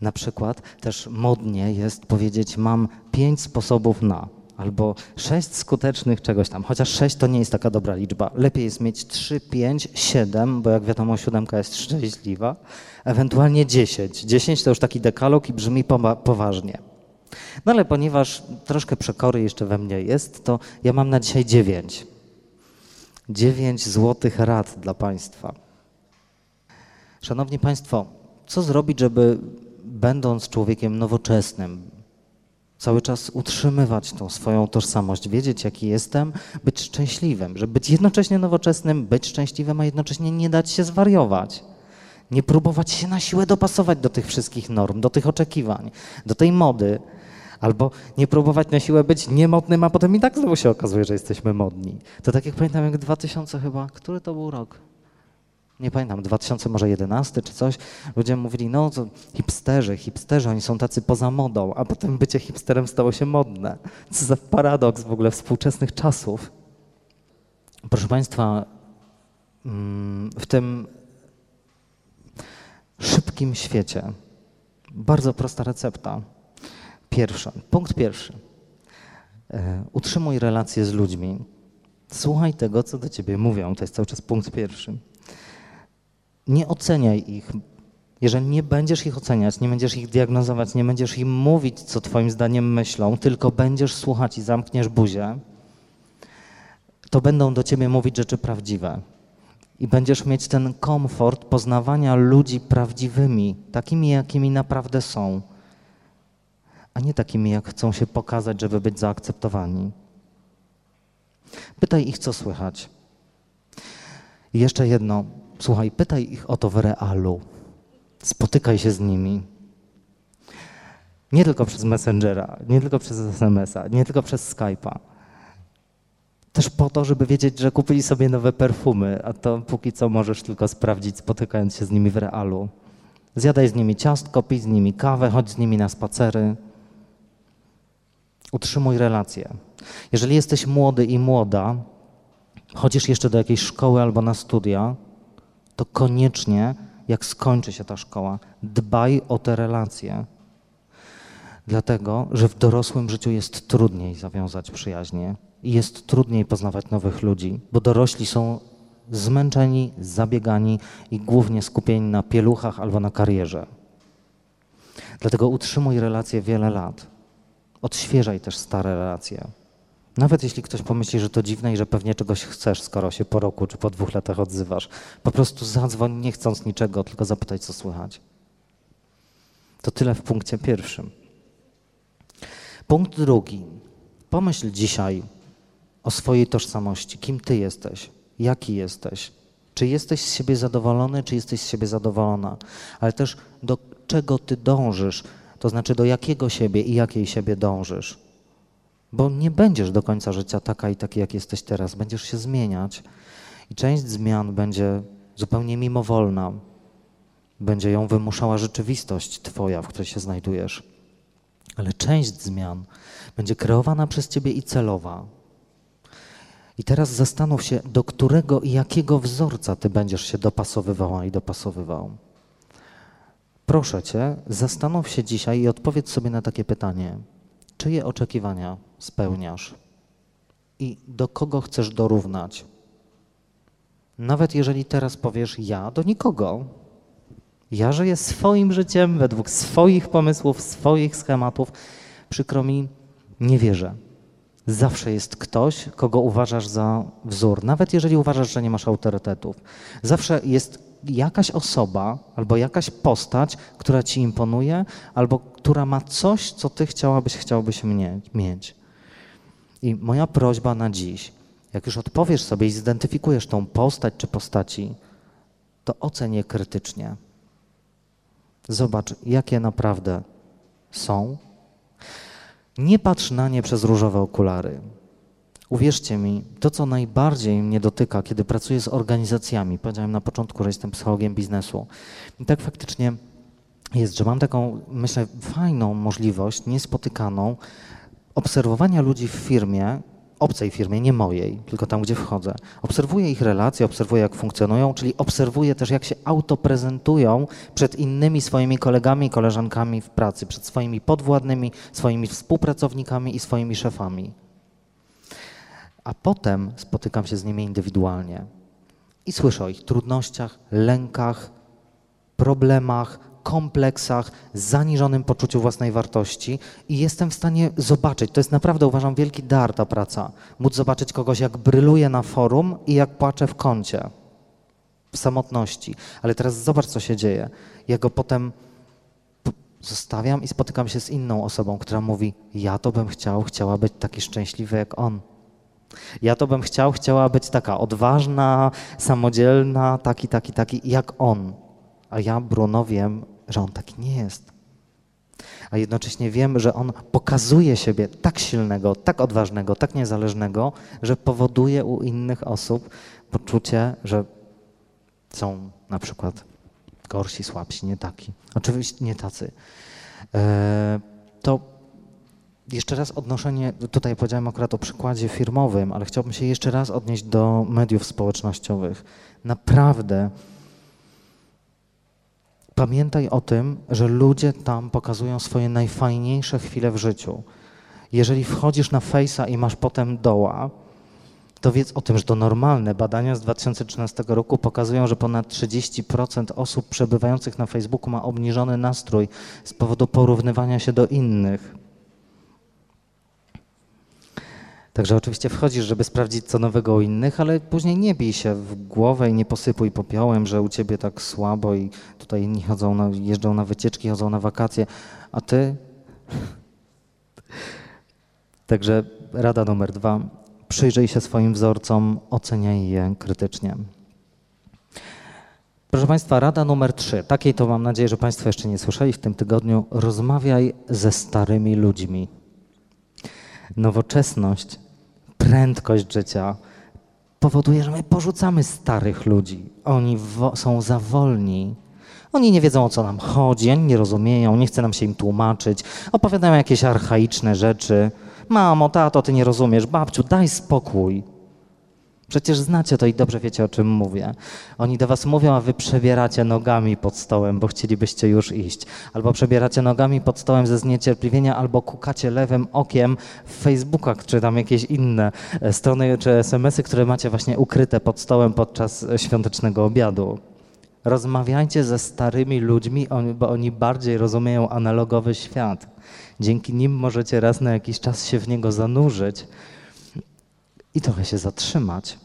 Na przykład też modnie jest powiedzieć, mam pięć sposobów na, albo sześć skutecznych czegoś tam. Chociaż sześć to nie jest taka dobra liczba. Lepiej jest mieć trzy, pięć, siedem, bo jak wiadomo, siódemka jest szczęśliwa, ewentualnie dziesięć. Dziesięć to już taki dekalog i brzmi poważnie. No ale ponieważ troszkę przekory jeszcze we mnie jest, to ja mam na dzisiaj dziewięć dziewięć złotych rad dla Państwa. Szanowni Państwo, co zrobić, żeby będąc człowiekiem nowoczesnym, cały czas utrzymywać tą swoją tożsamość, wiedzieć jaki jestem, być szczęśliwym, żeby być jednocześnie nowoczesnym, być szczęśliwym, a jednocześnie nie dać się zwariować. Nie próbować się na siłę dopasować do tych wszystkich norm, do tych oczekiwań, do tej mody, albo nie próbować na siłę być niemodnym, a potem i tak znowu się okazuje, że jesteśmy modni. To tak jak pamiętam, jak 2000 chyba, który to był rok? nie pamiętam, 2000 może 11 czy coś, ludzie mówili, no to hipsterzy, hipsterzy, oni są tacy poza modą, a potem bycie hipsterem stało się modne. Co za paradoks w ogóle współczesnych czasów. Proszę Państwa, mm, w tym szybkim świecie bardzo prosta recepta. Pierwsza, punkt pierwszy. E, utrzymuj relacje z ludźmi. Słuchaj tego, co do ciebie mówią. To jest cały czas punkt pierwszy nie oceniaj ich. Jeżeli nie będziesz ich oceniać, nie będziesz ich diagnozować, nie będziesz im mówić, co Twoim zdaniem myślą, tylko będziesz słuchać i zamkniesz buzię, to będą do Ciebie mówić rzeczy prawdziwe. I będziesz mieć ten komfort poznawania ludzi prawdziwymi, takimi, jakimi naprawdę są, a nie takimi, jak chcą się pokazać, żeby być zaakceptowani. Pytaj ich, co słychać. I jeszcze jedno. Słuchaj, pytaj ich o to w realu. Spotykaj się z nimi. Nie tylko przez Messengera, nie tylko przez SMS-a, nie tylko przez Skype'a. Też po to, żeby wiedzieć, że kupili sobie nowe perfumy, a to póki co możesz tylko sprawdzić, spotykając się z nimi w realu. Zjadaj z nimi ciastko, pij z nimi kawę, chodź z nimi na spacery. Utrzymuj relacje. Jeżeli jesteś młody i młoda, chodzisz jeszcze do jakiejś szkoły albo na studia, to koniecznie, jak skończy się ta szkoła, dbaj o te relacje. Dlatego, że w dorosłym życiu jest trudniej zawiązać przyjaźnie i jest trudniej poznawać nowych ludzi, bo dorośli są zmęczeni, zabiegani i głównie skupieni na pieluchach albo na karierze. Dlatego utrzymuj relacje wiele lat. Odświeżaj też stare relacje. Nawet jeśli ktoś pomyśli, że to dziwne i że pewnie czegoś chcesz, skoro się po roku czy po dwóch latach odzywasz, po prostu zadzwoń nie chcąc niczego, tylko zapytaj, co słychać. To tyle w punkcie pierwszym. Punkt drugi. Pomyśl dzisiaj o swojej tożsamości. Kim ty jesteś? Jaki jesteś? Czy jesteś z siebie zadowolony, czy jesteś z siebie zadowolona? Ale też do czego ty dążysz, to znaczy do jakiego siebie i jakiej siebie dążysz. Bo nie będziesz do końca życia taka i taki, jak jesteś teraz. Będziesz się zmieniać i część zmian będzie zupełnie mimowolna. Będzie ją wymuszała rzeczywistość Twoja, w której się znajdujesz. Ale część zmian będzie kreowana przez Ciebie i celowa. I teraz zastanów się, do którego i jakiego wzorca Ty będziesz się dopasowywała i dopasowywał. Proszę Cię, zastanów się dzisiaj i odpowiedz sobie na takie pytanie. Czyje oczekiwania spełniasz i do kogo chcesz dorównać? Nawet jeżeli teraz powiesz ja, do nikogo. Ja żyję swoim życiem według swoich pomysłów, swoich schematów. Przykro mi, nie wierzę. Zawsze jest ktoś, kogo uważasz za wzór, nawet jeżeli uważasz, że nie masz autorytetów. Zawsze jest jakaś osoba albo jakaś postać, która ci imponuje, albo która ma coś, co ty chciałabyś, chciałbyś mieć. I moja prośba na dziś, jak już odpowiesz sobie i zidentyfikujesz tą postać czy postaci, to oceń je krytycznie. Zobacz, jakie naprawdę są. Nie patrz na nie przez różowe okulary. Uwierzcie mi, to co najbardziej mnie dotyka, kiedy pracuję z organizacjami, powiedziałem na początku, że jestem psychologiem biznesu. I tak faktycznie jest, że mam taką, myślę, fajną możliwość, niespotykaną, obserwowania ludzi w firmie, obcej firmie, nie mojej, tylko tam, gdzie wchodzę. Obserwuję ich relacje, obserwuję, jak funkcjonują, czyli obserwuję też, jak się autoprezentują przed innymi swoimi kolegami i koleżankami w pracy, przed swoimi podwładnymi, swoimi współpracownikami i swoimi szefami a potem spotykam się z nimi indywidualnie i słyszę o ich trudnościach, lękach, problemach, kompleksach, zaniżonym poczuciu własnej wartości i jestem w stanie zobaczyć, to jest naprawdę uważam wielki dar ta praca, móc zobaczyć kogoś jak bryluje na forum i jak płacze w kącie, w samotności. Ale teraz zobacz co się dzieje. Ja go potem Zostawiam i spotykam się z inną osobą, która mówi: Ja to bym chciał, chciała być taki szczęśliwy jak on. Ja to bym chciał, chciała być taka odważna, samodzielna, taki, taki, taki jak on. A ja, Bruno, wiem, że on taki nie jest. A jednocześnie wiem, że on pokazuje siebie tak silnego, tak odważnego, tak niezależnego, że powoduje u innych osób poczucie, że są na przykład gorsi, słabsi, nie taki. Oczywiście nie tacy. E, to jeszcze raz odnoszenie, tutaj powiedziałem akurat o przykładzie firmowym, ale chciałbym się jeszcze raz odnieść do mediów społecznościowych. Naprawdę pamiętaj o tym, że ludzie tam pokazują swoje najfajniejsze chwile w życiu. Jeżeli wchodzisz na Face'a i masz potem doła, to wiedz o tym, że to normalne. Badania z 2013 roku pokazują, że ponad 30% osób przebywających na Facebooku ma obniżony nastrój z powodu porównywania się do innych. Także oczywiście wchodzisz, żeby sprawdzić co nowego u innych, ale później nie bij się w głowę i nie posypuj popiołem, że u ciebie tak słabo i tutaj inni chodzą na, jeżdżą na wycieczki, chodzą na wakacje, a ty... Także rada numer dwa. Przyjrzyj się swoim wzorcom, oceniaj je krytycznie. Proszę Państwa, rada numer trzy. Takiej to mam nadzieję, że Państwo jeszcze nie słyszeli w tym tygodniu. Rozmawiaj ze starymi ludźmi. Nowoczesność prędkość życia powoduje, że my porzucamy starych ludzi. Oni są za wolni. Oni nie wiedzą, o co nam chodzi, oni nie rozumieją, nie chce nam się im tłumaczyć, opowiadają jakieś archaiczne rzeczy. Mamo, tato, ty nie rozumiesz, babciu, daj spokój. Przecież znacie to i dobrze wiecie, o czym mówię. Oni do was mówią, a wy przebieracie nogami pod stołem, bo chcielibyście już iść. Albo przebieracie nogami pod stołem ze zniecierpliwienia, albo kukacie lewym okiem w Facebookach, czy tam jakieś inne e, strony, czy SMS-y, które macie właśnie ukryte pod stołem podczas świątecznego obiadu. Rozmawiajcie ze starymi ludźmi, bo oni bardziej rozumieją analogowy świat. Dzięki nim możecie raz na jakiś czas się w niego zanurzyć i trochę się zatrzymać.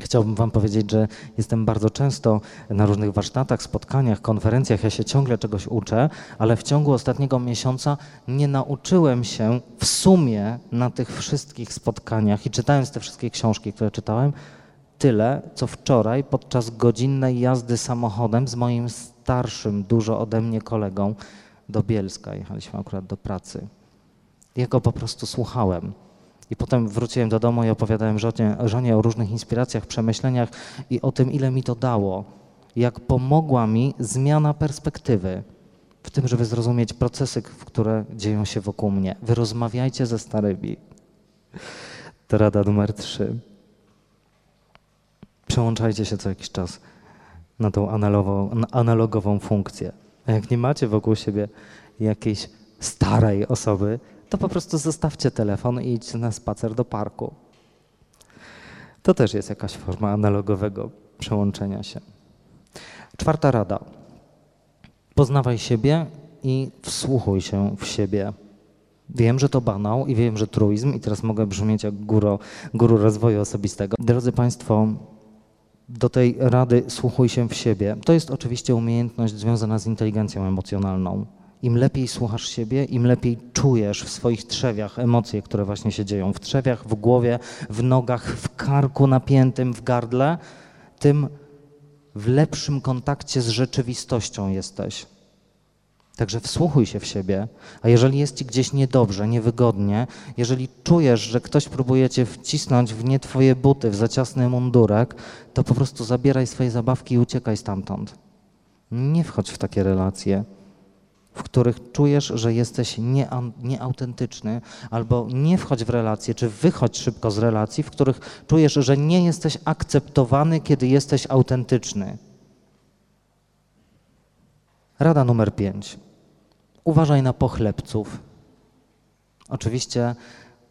Chciałbym Wam powiedzieć, że jestem bardzo często na różnych warsztatach, spotkaniach, konferencjach. Ja się ciągle czegoś uczę, ale w ciągu ostatniego miesiąca nie nauczyłem się w sumie na tych wszystkich spotkaniach i czytając te wszystkie książki, które czytałem, tyle, co wczoraj podczas godzinnej jazdy samochodem z moim starszym dużo ode mnie kolegą do Bielska. Jechaliśmy akurat do pracy. Jego po prostu słuchałem. I potem wróciłem do domu i opowiadałem żonie, żonie o różnych inspiracjach, przemyśleniach i o tym, ile mi to dało. Jak pomogła mi zmiana perspektywy w tym, żeby zrozumieć procesy, które dzieją się wokół mnie. Wy rozmawiajcie ze starymi. To rada numer trzy. Przełączajcie się co jakiś czas na tą analogową, analogową funkcję. A jak nie macie wokół siebie jakiejś starej osoby, to po prostu zostawcie telefon i idźcie na spacer do parku. To też jest jakaś forma analogowego przełączenia się. Czwarta rada. Poznawaj siebie i wsłuchuj się w siebie. Wiem, że to banał i wiem, że truizm i teraz mogę brzmieć jak guru, guru rozwoju osobistego. Drodzy Państwo, do tej rady słuchuj się w siebie. To jest oczywiście umiejętność związana z inteligencją emocjonalną. Im lepiej słuchasz siebie, im lepiej czujesz w swoich trzewiach emocje, które właśnie się dzieją w trzewiach, w głowie, w nogach, w karku napiętym, w gardle, tym w lepszym kontakcie z rzeczywistością jesteś. Także wsłuchuj się w siebie, a jeżeli jest ci gdzieś niedobrze, niewygodnie, jeżeli czujesz, że ktoś próbuje cię wcisnąć w nie twoje buty, w zaciasny mundurek, to po prostu zabieraj swoje zabawki i uciekaj stamtąd. Nie wchodź w takie relacje w których czujesz, że jesteś nieautentyczny, albo nie wchodź w relacje, czy wychodź szybko z relacji, w których czujesz, że nie jesteś akceptowany, kiedy jesteś autentyczny. Rada numer pięć. Uważaj na pochlebców. Oczywiście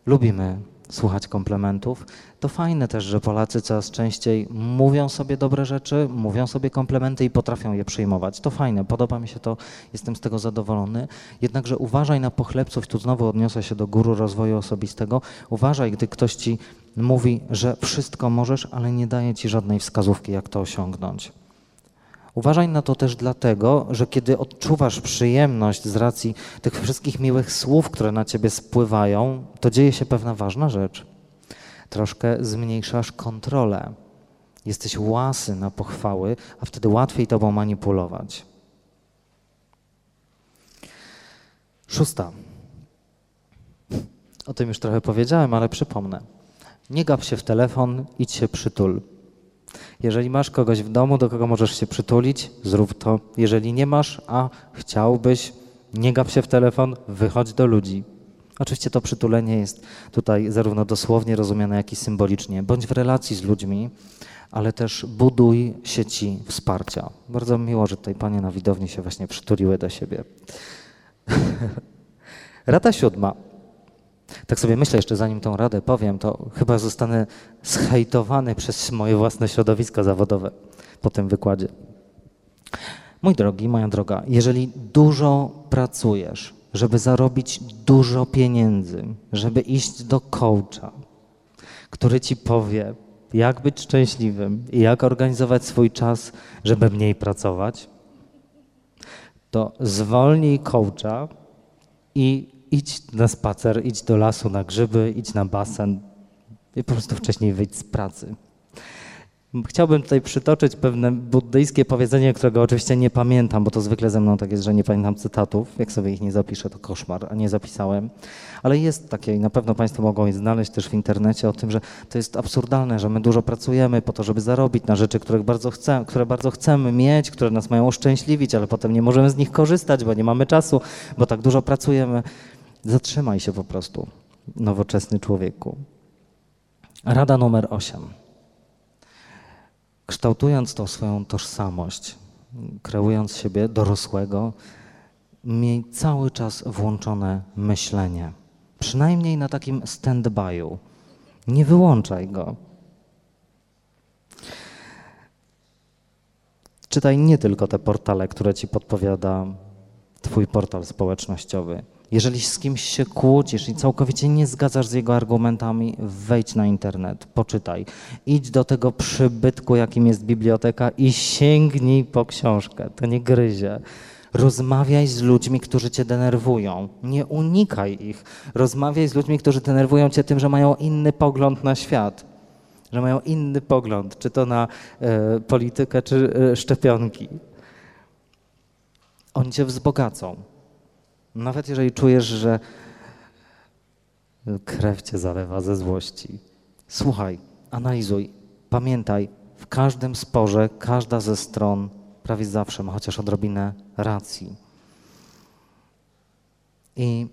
lubimy słuchać komplementów. To fajne też, że Polacy coraz częściej mówią sobie dobre rzeczy, mówią sobie komplementy i potrafią je przyjmować. To fajne, podoba mi się to, jestem z tego zadowolony. Jednakże uważaj na pochlebców, tu znowu odniosę się do guru rozwoju osobistego. Uważaj, gdy ktoś ci mówi, że wszystko możesz, ale nie daje ci żadnej wskazówki, jak to osiągnąć. Uważaj na to też dlatego, że kiedy odczuwasz przyjemność z racji tych wszystkich miłych słów, które na ciebie spływają, to dzieje się pewna ważna rzecz. Troszkę zmniejszasz kontrolę. Jesteś łasy na pochwały, a wtedy łatwiej tobą manipulować. Szósta. O tym już trochę powiedziałem, ale przypomnę. Nie gap się w telefon, idź się przytul. Jeżeli masz kogoś w domu, do kogo możesz się przytulić, zrób to. Jeżeli nie masz, a chciałbyś, nie gap się w telefon, wychodź do ludzi. Oczywiście to przytulenie jest tutaj zarówno dosłownie rozumiane, jak i symbolicznie. Bądź w relacji z ludźmi, ale też buduj sieci wsparcia. Bardzo miło, że tutaj panie na widowni się właśnie przytuliły do siebie. Rada siódma. Tak sobie myślę jeszcze, zanim tą radę powiem, to chyba zostanę zhejtowany przez moje własne środowisko zawodowe po tym wykładzie. Mój drogi, moja droga, jeżeli dużo pracujesz, żeby zarobić dużo pieniędzy, żeby iść do coacha, który ci powie, jak być szczęśliwym i jak organizować swój czas, żeby mniej pracować, to zwolnij coacha i idź na spacer, idź do lasu na grzyby, idź na basen i po prostu wcześniej wyjdź z pracy. Chciałbym tutaj przytoczyć pewne buddyjskie powiedzenie, którego oczywiście nie pamiętam, bo to zwykle ze mną tak jest, że nie pamiętam cytatów. Jak sobie ich nie zapiszę, to koszmar, a nie zapisałem. Ale jest takie i na pewno Państwo mogą je znaleźć też w internecie o tym, że to jest absurdalne, że my dużo pracujemy po to, żeby zarobić na rzeczy, których bardzo chcemy, które bardzo chcemy mieć, które nas mają uszczęśliwić, ale potem nie możemy z nich korzystać, bo nie mamy czasu, bo tak dużo pracujemy. Zatrzymaj się po prostu, nowoczesny człowieku. Rada numer 8 kształtując tą swoją tożsamość, kreując siebie dorosłego, miej cały czas włączone myślenie. Przynajmniej na takim stand-by'u. Nie wyłączaj go. Czytaj nie tylko te portale, które ci podpowiada Twój portal społecznościowy. Jeżeli z kimś się kłócisz, jeżeli całkowicie nie zgadzasz z jego argumentami, wejdź na internet, poczytaj. Idź do tego przybytku, jakim jest biblioteka i sięgnij po książkę. To nie gryzie. Rozmawiaj z ludźmi, którzy cię denerwują. Nie unikaj ich. Rozmawiaj z ludźmi, którzy denerwują cię tym, że mają inny pogląd na świat. Że mają inny pogląd, czy to na e, politykę, czy e, szczepionki. Oni cię wzbogacą. Nawet jeżeli czujesz, że krew cię zalewa ze złości. Słuchaj, analizuj, pamiętaj, w każdym sporze każda ze stron prawie zawsze ma chociaż odrobinę racji. I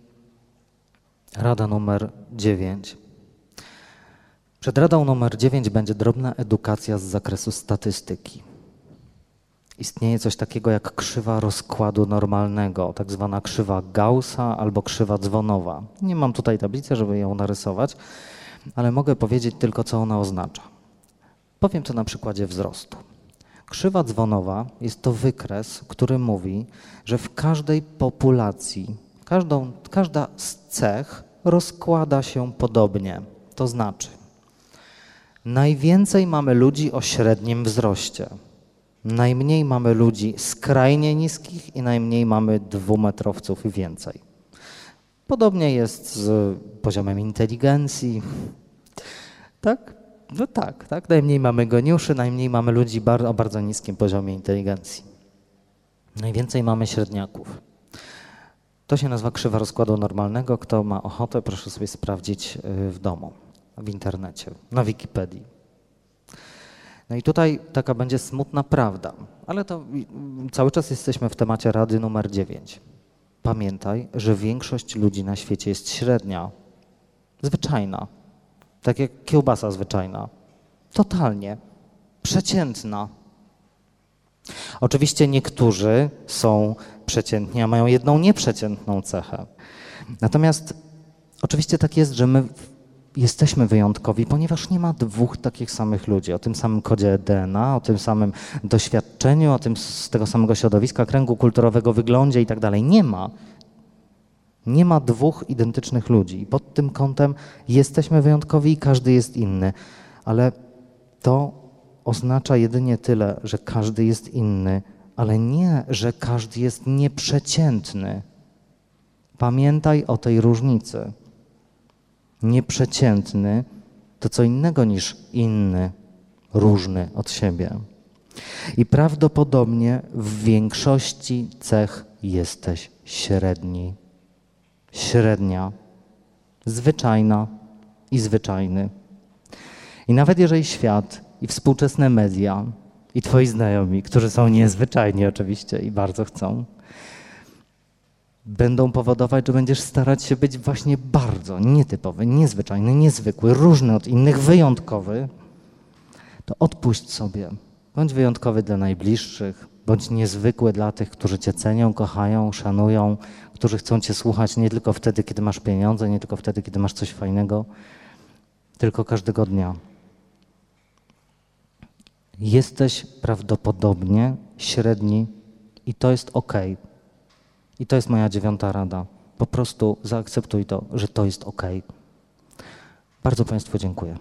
rada numer dziewięć. Przed radą numer dziewięć będzie drobna edukacja z zakresu statystyki istnieje coś takiego jak krzywa rozkładu normalnego, tak zwana krzywa Gaussa albo krzywa dzwonowa. Nie mam tutaj tablicy, żeby ją narysować, ale mogę powiedzieć tylko, co ona oznacza. Powiem to na przykładzie wzrostu. Krzywa dzwonowa jest to wykres, który mówi, że w każdej populacji, każdą, każda z cech rozkłada się podobnie. To znaczy, najwięcej mamy ludzi o średnim wzroście, Najmniej mamy ludzi skrajnie niskich i najmniej mamy dwumetrowców i więcej. Podobnie jest z poziomem inteligencji. Tak? No tak, tak. Najmniej mamy geniuszy, najmniej mamy ludzi o bardzo niskim poziomie inteligencji. Najwięcej mamy średniaków. To się nazywa krzywa rozkładu normalnego. Kto ma ochotę, proszę sobie sprawdzić y, w domu, w internecie, na Wikipedii. No i tutaj taka będzie smutna prawda, ale to cały czas jesteśmy w temacie Rady numer 9. Pamiętaj, że większość ludzi na świecie jest średnia, zwyczajna, tak jak kiełbasa zwyczajna, totalnie przeciętna. Oczywiście niektórzy są przeciętni, a mają jedną nieprzeciętną cechę. Natomiast oczywiście tak jest, że my jesteśmy wyjątkowi, ponieważ nie ma dwóch takich samych ludzi o tym samym kodzie DNA, o tym samym doświadczeniu, o tym z tego samego środowiska, kręgu kulturowego, wyglądzie i tak. Nie ma. Nie ma dwóch identycznych ludzi. I pod tym kątem jesteśmy wyjątkowi i każdy jest inny. Ale to oznacza jedynie tyle, że każdy jest inny ale nie, że każdy jest nieprzeciętny. Pamiętaj o tej różnicy. Nieprzeciętny to co innego niż inny, różny od siebie. I prawdopodobnie w większości cech jesteś średni. Średnia, zwyczajna i zwyczajny. I nawet jeżeli świat i współczesne media i twoi znajomi, którzy są niezwyczajni oczywiście i bardzo chcą, będą powodować, że będziesz starać się być właśnie bardzo nietypowy, niezwyczajny, niezwykły, różny od innych, wyjątkowy, to odpuść sobie. Bądź wyjątkowy dla najbliższych, bądź niezwykły dla tych, którzy cię cenią, kochają, szanują, którzy chcą cię słuchać nie tylko wtedy, kiedy masz pieniądze, nie tylko wtedy, kiedy masz coś fajnego, tylko każdego dnia. Jesteś prawdopodobnie średni i to jest ok. I to jest moja dziewiąta rada. Po prostu zaakceptuj to, że to jest ok. Bardzo Państwu dziękuję.